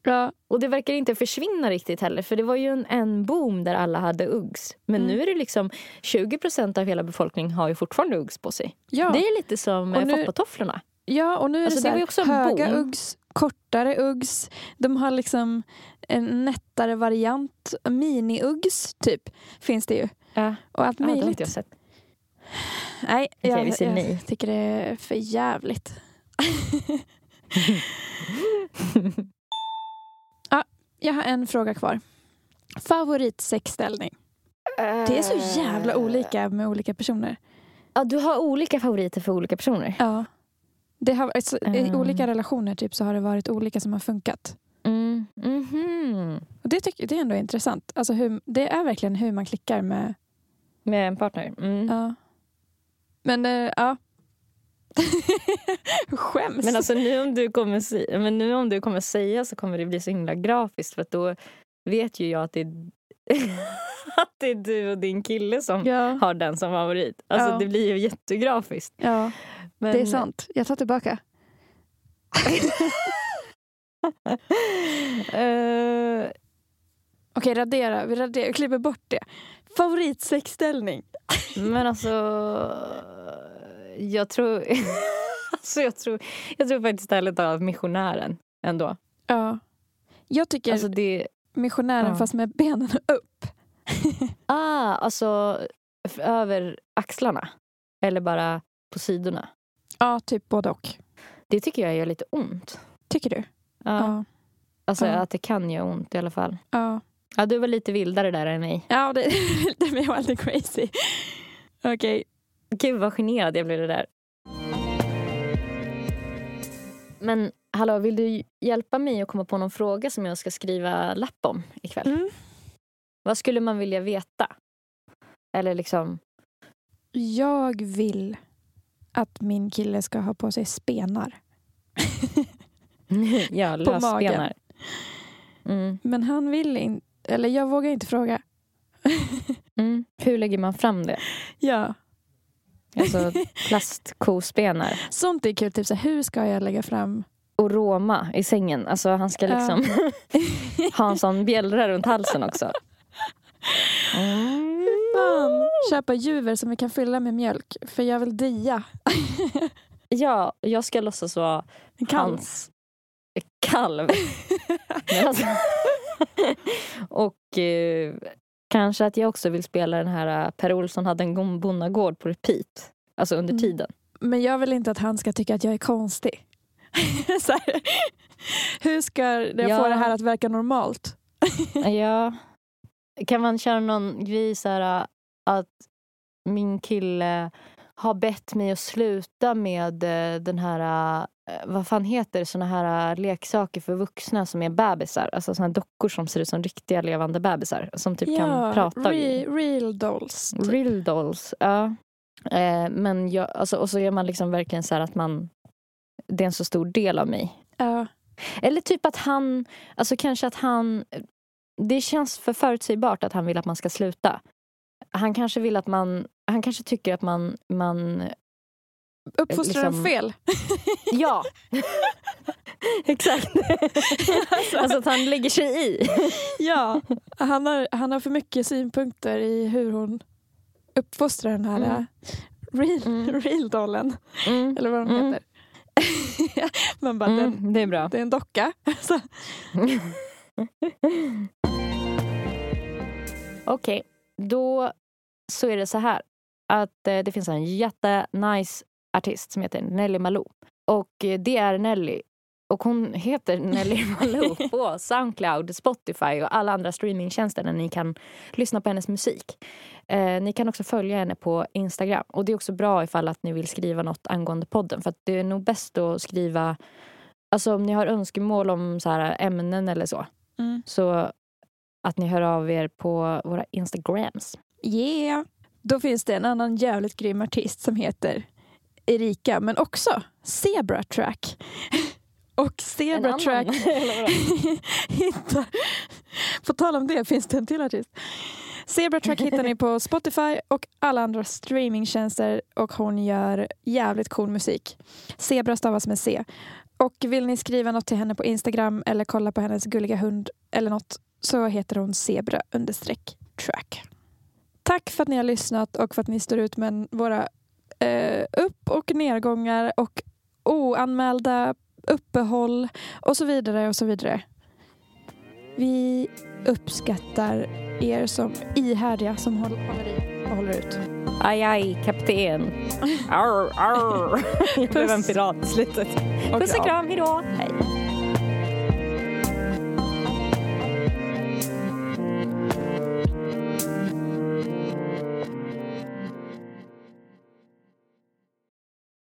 Ja, Och det verkar inte försvinna riktigt heller. För det var ju en, en boom där alla hade Uggs. Men Mm. nu är det liksom 20 procent av hela befolkningen har ju fortfarande Uggs på sig. ja. Det är lite som eh, nu- foppatofflorna. Ja och nu är Alltså, det, det så ju här, också höga boom. Uggs, kortare Uggs. De har liksom en nättare variant. Mini-Uggs typ finns det ju. Ja, Och allt ah, det har möjligt. inte jag sett. Nej, jag, vi säger jag nej. tycker det är för jävligt. ja, jag har en fråga kvar. Favoritsexställning. Det är så jävla olika med olika personer. Ja, du har olika favoriter för olika personer. Ja. Det har, alltså, I Mm. olika relationer typ, så har det varit olika som har funkat. Mm. Mhm. Och det, tycker, det är ändå intressant. Alltså hur, det är verkligen hur man klickar med... Med en partner. Mm. Ja. Men eh, ja. Skäms. Men alltså nu om, du kommer men nu om du kommer säga så kommer det bli så himla grafiskt för då vet ju jag att det är, att det är du och din kille som ja, har den som favorit. Alltså Ja. det blir ju jättegrafiskt. ja, Men, det är sant. Jag tar tillbaka. Eh, Okej, radera. Vi raderar, vi klipper bort det. Favoritsexställning. men alltså jag tror, alltså jag tror, jag tror faktiskt ärligt talat missionären ändå. Ja. Jag tycker Alltså det, missionären ja. fast med benen upp. ah, alltså över axlarna. Eller bara på sidorna. Ja, typ både och. Det tycker jag gör lite ont. Tycker du? Ja. Ja. Alltså Ja. att det kan göra ont i alla fall. Ja, Ja, du var lite vildare där än mig. ja det, är mig lite crazy. Okej. Gud vad generad jag blev det där. Men hallå, vill du hjälpa mig att komma på någon fråga som jag ska skriva lapp om ikväll? Mm. Vad skulle man vilja veta? Eller liksom... Jag vill att min kille ska ha på sig spenar. ja, lösspenar. Mm. Men han vill inte. Eller jag vågar inte fråga. Mm. Hur lägger man fram det? Ja. Alltså plastkospenar. Sånt är kul. Typ så här, hur ska jag lägga fram? Och Roma i sängen. Alltså han ska Ja. liksom ha en sån bjällra runt halsen också. Mm. Fan. Köpa juver som vi kan fylla med mjölk. För jag vill dia. Ja, jag ska låtsas vara kalv. hans kalv. Alltså, och eh, kanske att jag också vill spela den här eh, Per Olsson hade en bonnagård på repeat. Alltså under Mm. tiden. Men jag vill inte att han ska tycka att jag är konstig. hur ska jag Ja. få det här att verka normalt? Ja. Kan man köra någon grej så här äh, att min kille har bett mig att sluta med eh, den här, eh, vad fan heter det, såna här leksaker för vuxna som är bebisar. Alltså såna här dockor som ser ut som riktiga levande bebisar som typ kan prata. re, real dolls. Typ. Real dolls, ja. Eh, men jag, alltså, och så är man liksom verkligen så här att man, det är en så stor del av mig. Ja. Eller typ att han, alltså kanske att han, det känns för förutsägbart att han vill att man ska sluta. Han kanske vill att man, han kanske tycker att man, man Uppfostrar Liksom- den fel? ja. Exakt. alltså att han lägger sig i. ja. Han har, han har för mycket synpunkter i hur hon uppfostrar den här Mm. real, Mm. real dollen. Mm. Eller vad de Mm. heter. Man bara, den, Mm, det är bra. det är en docka. Okej, då så är det så här att eh, det finns en jättenice artist som heter Nelly Malou. Och eh, det är Nelly. Och hon heter Nelly Malou på Soundcloud, Spotify och alla andra streamingtjänster där ni kan lyssna på hennes musik. Eh, ni kan också följa henne på Instagram. Och det är också bra ifall att ni vill skriva något angående podden. För att det är nog bäst att skriva, alltså om ni har önskemål om så här ämnen eller så. mm. Så att ni hör av er på våra Instagrams. Yeah. Då finns det en annan jävligt grym artist som heter Erika, men också Zebra Track. Och Zebra Track hittar... På tal om det finns det en till artist. Zebra Track hittar ni på Spotify och alla andra streamingtjänster och hon gör jävligt cool musik. Zebra stavas med C. Och vill ni skriva något till henne på Instagram eller kolla på hennes gulliga hund eller något så heter hon zebra understreck track. Tack för att ni har lyssnat och för att ni står ut med våra eh, upp och nedgångar och oanmälda uppehåll och så vidare och så vidare. Vi uppskattar er som ihärdiga som håller i och håller ut. Aj, aj, kapten. Arr, arr. Jag blev en pirat i slutet. Puss och kram, hejdå. Hej.